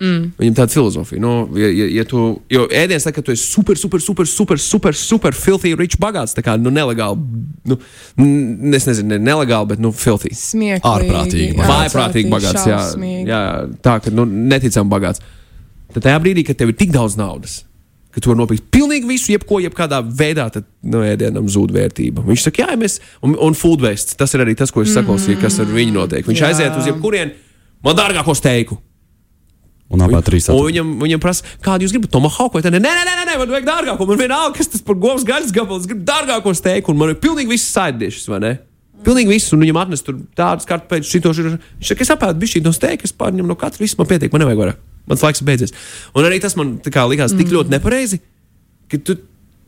Mm. Viņam tāda filozofija, nu, ja, ja, ja tu, jo ēdiens, tā, ka tu esi super, super, super, super, super, super filthy, rich, bagāts, tā kā, nu, nelegāli, nu, n- es nezinu, ne nelegāli, bet, nu, filthy. Smieklīgi. Ārprātīgi. Vājprātīgi bagāts, jā, jā, tā, ka, nu, neticam bagāts. Tad tajā brīdī, kad tev ir tik daudz naudas, ka tu vari nopirkt pilnīgi visu, jebko, jebkādā veidā, tad no ēdienam zūd vērtība. Viņš saka, jā, mēs, un, un food waste, tas ir arī tas, ko es saklausīju, kas ar viņu notiek. Viņš Jā. aiziet uz jebkurien, man dārgāko steiku. Un apmēram trīs Un ceturtos. viņam, viņam prasa, kādu jūs gribat, tomahawk vai tā? Nē, nē, nē, nē, nē, man vajag dārgāko. Man vienalga, kas tas par govs gaļas gabalu. Es gribu dārgāko steiku, un man ir pilnīgi viss saiddiešas, vai ne? Pilnīgi viss, un viņam atnes tur tādas kartupeļus, šito šito. Viņš saka, es apēdu bišķīt no steika, es pārņemu no katra, viss man pietiek, man nevajag vairāk. Mans laiks beidzies. Un arī tas man tā kā likās tik ļoti nepareizi, ka tu.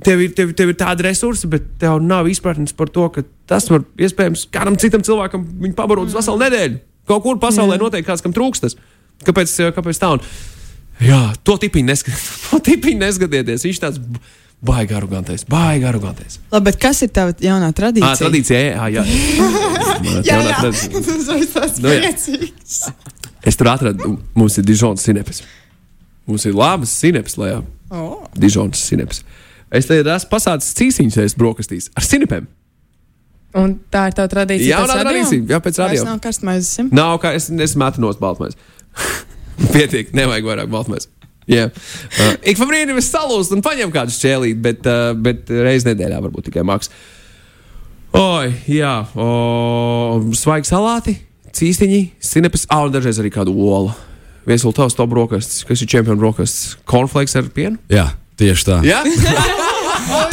Tev ir, tev, tev ir tādi resursi, bet tev nav izpratnes par to, ka tas var iespējams kādam citam cilvēkam viņu pabarot uz veselu nedēļu. Kaut kur pasaulē noteikti kāds, kam trūkstas. Kāpēc, kāpēc tā? Un, Jā, to tipiņu neskatieties. <laughs> To tipiņu neskatieties. Viņš tāds baigi arogantais, baigi arogantais. Labi, bet kas ir tava jaunā tradīcija? Ah, tradīcija, jā, jā. Jā, <laughs> jā. tradīcija. <laughs> Tas ir Nu, jā. priecīgs. Es tur atradu, mums ir Dižons sinepes. Mums ir labas sinepes, lai jā, Oh. Dižons sinepes. Es te esmu pasācis cīsiņus aiz brokastīs ar sinepēm. Un tā ir tā tradīcija. Jaunā pēc radio? tradīcija, jā, pēc Tas radio. nav karstmaizes. Nav kā es, es metu no baltmaiņas. <laughs> Pietiek, nevajag vairāk baltmaiņas. Yeah. Uh, ik pa brīdim es salūstu un paņemu kādu šķēlīti, bet, uh, bet reizē nedēļā varbūt tikai maks. Oi, jā, o, svaigi salāti, cīstiņi, sinepes, ah, un dažreiz arī kādu olu. Viesulu tavs to brokastis, kas ir čempionu brokastis, cornflakes ar pienu. Jā, tieši tā. Jā, <laughs>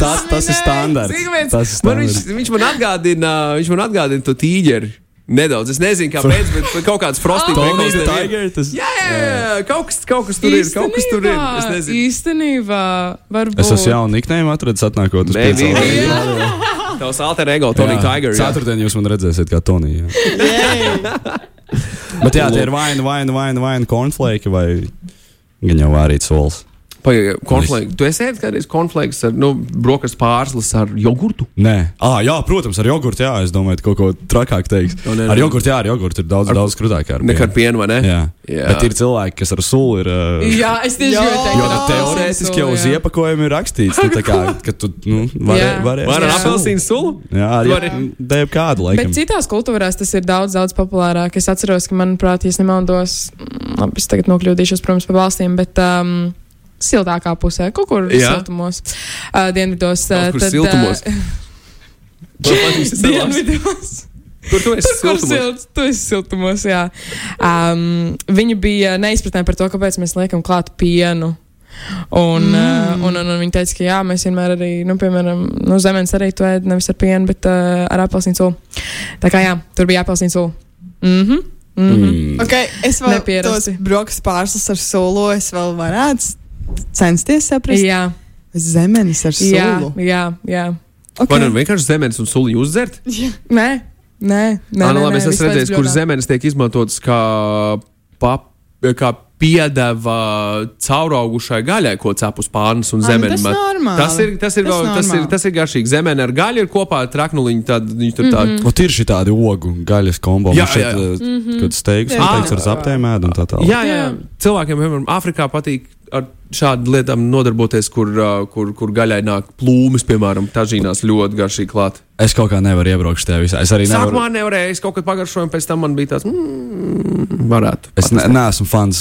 Tas, tas ir standarts. Cigmens, Tas ir man viņš, standarts. viņš man atgādina, viņš man atgādina to tīģeri. Nedaudz, es nezinu, kāpēc, bet <laughs> kaut kāds frostīgs ir. Tiger, tas- Jā, jā, jā, kaut kas, kaut kas tur ir, kaut kas tur ir. Es nezinu. Īstenībā, varbūt. Es esmu jaunu niknējumu atradis, atnākot uz maybe. Tavs alter ego, Tony Tiger. Ceturtdien jūs man redzēsiet kā Tonija. Bet jā, tie ir vaina, vaina, vaina, vaina, konflikti vai gan jau vārīts solis. Cornflakes. Tu esi ēdis kādreiz cornflakes ar, nu, brokastu pārslas ar jogurtu? Nē, ah, jā, protams, ar jogurtu, jā, es domāju, kaut ko trakāk teiks. O, nē, nē. Ar jogurtu, jā, ar jogurtu ir daudz, daudz krūtāk. Ar Nekā ar pienu. vai ne? Jā. Jā. bet ir cilvēki, kas ar sulu ir. Uh, Jā, es tieši gribēju teikt, Jo ka nu, teorētiski jau uz iepakojuma ir rakstīts, nu, tā kā, ka tu nu, vari, Jā. vari, Vai ar apelsīnu sulu? Jā, arī vari- dēļ kādu Bet laikam. citās kultūrās tas ir daudz, daudz populārāk. Es atceros, ka, manuprāt, ja es nemaldos, mm, labi, es tagad nokļūdīšos, protams, pa valstīm, bet um, siltākā pusē, kaut kur Jā. siltumos, uh, dienvidos. Uh, <laughs> kur siltumos. dienvidos. Kur tu esi Tur, kur silts, tu esi siltumos, jā. Um, viņi bija neizpratnē par to, kāpēc mēs liekam klāt pienu. Un, mm. uh, un, un, un viņi teica, ka jā, mēs vienmēr arī, nu, piemēram, no zemes arī to ēdam, nevis ar pienu, bet uh, ar apelsīnu sulu. Tā kā jā, tur bija apelsīnu sula. Mhm. Mm mm -hmm. Mm. Okay, es vēl tos Nepierasti. brokastu pārslas ar sulu, es vēl varētu censties saprast. Jā, Zemenis ar jā, sulu. jā, jā. Vai nu vienkārši zemenes un suli uzdzert? Nē, nē, nē. Nē, nu, nē, labi, nē, es esmu redzējis, kur bļodā. zemenes tiek izmantotas kā, pap, kā piedeva cauraugušai gaļai, ko cep uz pārnes un nu, zemeni. tas. Tas ir, tas ir, Tas vēl- tas ir, tas ir garšīgi. Zemene ar gaļu ir kopā ar traknuliņu. Tad viņi tur tā. Mm -hmm. Ir šī tāda ogu gaļas kombo. Jā, Jā, jā, jā, jā. Kad steigs Jā. noteikts ar zaptēm ēdu un tā tālāk. Jā, jā, jā. Cilvēkiem, piemēram, Āfrikā patīk ar šādu lietām nodarboties, kur, uh, kur, kur gaļai nāk plūmes, piemēram, tažīnās ļoti garšīgi klāt. Es kaut kā nevaru iebraukt tajā visā. Es arī nevaru. Sākumā nevarēju, es kaut kad pagaršoju, un pēc tam man bija tāds, mm, varētu. Es ne, neesmu fans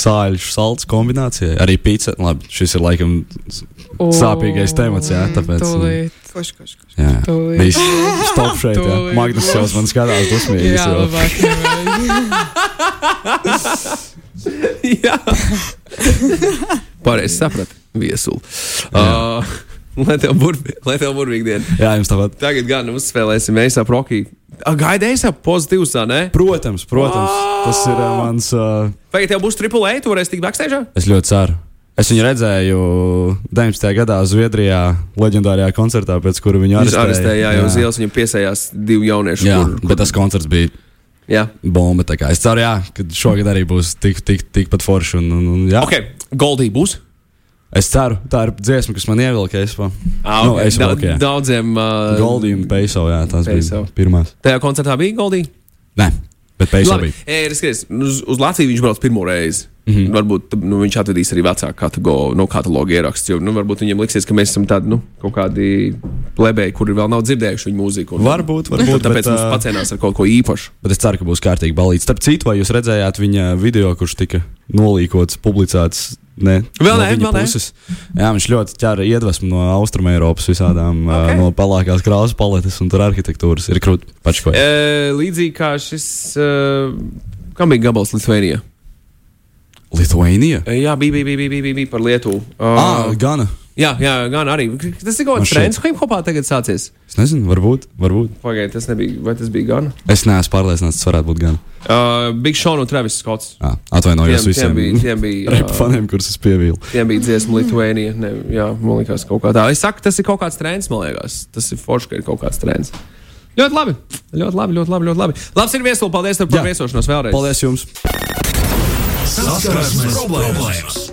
sāļu salds kombinācijai. Arī pīcis, labi, šis ir laikam sāpīgais temats, jā, tāpēc. Tūlīt. Koš, koš, koš. Jā, viss stop šeit. Magnus jau man skatās dusmīgi. Jā, labāk. <laughs> <laughs> Jā, pareizi sapratu. Viesuli. Uh, lai tev burvīgi, diena. jā, jums tāpat. Tagad gan uzspēlēsim Eisa Prokī. Gaida Eisa pozitīvs, ne? Protams, protams. Tas ir uh, mans. Uh, Vai tev būs triple A, tu varēsi tikt backstage? es ļoti ceru. Es viņu redzēju 19. gadā Zviedrijā, leģendārajā koncertā, pēc kura viņu arestēja. arestēja, jā, jau uz ielas viņam piesējās divi jaunieši. Jā, kur, bet tas koncerts bija jā. bomba. Es ceru, jā, ka šogad arī būs tik, tik, tikpat forši. Un, un, un, jā. Ok, Goldie būs. Es ceru, tā ir dziesma, kas man ievilka. Es Da- vilku, jā. Daudziem. Uh, Goldie un Peiso, jā, tās Peiso. bija pirmās. Tajā koncertā bija Goldie. Nē, bet Peiso Labi, bija. uz, uz Latviju viņš brauc pirmo reizi. Mm. -hmm. Varbūt nu, viņš atvedīs arī vecāku kategoriju, no kataloga ierakstu. Jo nu, varbūt viņiem liksies, ka mēs esam tādi nu, kaut kādi plebēji, kuri vēl nav dzirdējuši viņu mūziku. Un, Varbūt, varbūt, <laughs> tāpēc bet, mums ā, pacienās ar kaut ko īpašu. Bet es ceru, ka būs kārtīgi balīts. Starp citu, vai jūs redzējāt viņa video, kurš tika nolīkots, publicēts? Ne, Vēl no nē, viņa vēl nē. puses. Jā, viņš ļoti ķēra iedvesmu no Austrumēropas visādām, Ok. okay. no pelēkās krāsas paletes un tur arhitektūras. Ir krūti pačko. E, līdzīgi kā šis, kam bija gabals Lietuvānijā? E, jā, bija, bija, bija, bija, bija, bija par Lietuvu. Uh, Ah, gana. Jā, jā, gan arī. Tas ir kaut kāds shit. trends, ko hip-hopā tagad sācies. Es nezinu, varbūt. varbūt. Pagaidiet, tas nebija, vai tas bija gan? Es neesmu pārliecināts, tas varētu būt gana. Uh, Big Sean un Travis Scotts. Ah, atvainojos Tiem- visiem tiem bija- tiem bija, <laughs> repu ā, faniem, kurus es pievīlu. Tiem bija dziesma Lietuvānija. Ne, jā, man liekas, kaut kā tā. Es saku, tas ir kaut kāds trends, man liekas. Tas ir forši, ka ir kaut kāds trends. Ļoti labi. Ļoti labi, ļoti labi. Ļoti labi. Labs ir viesuli. Paldies tev par Jā. viesošanos vēlreiz. Paldies jums! Saskarsmes problēmas!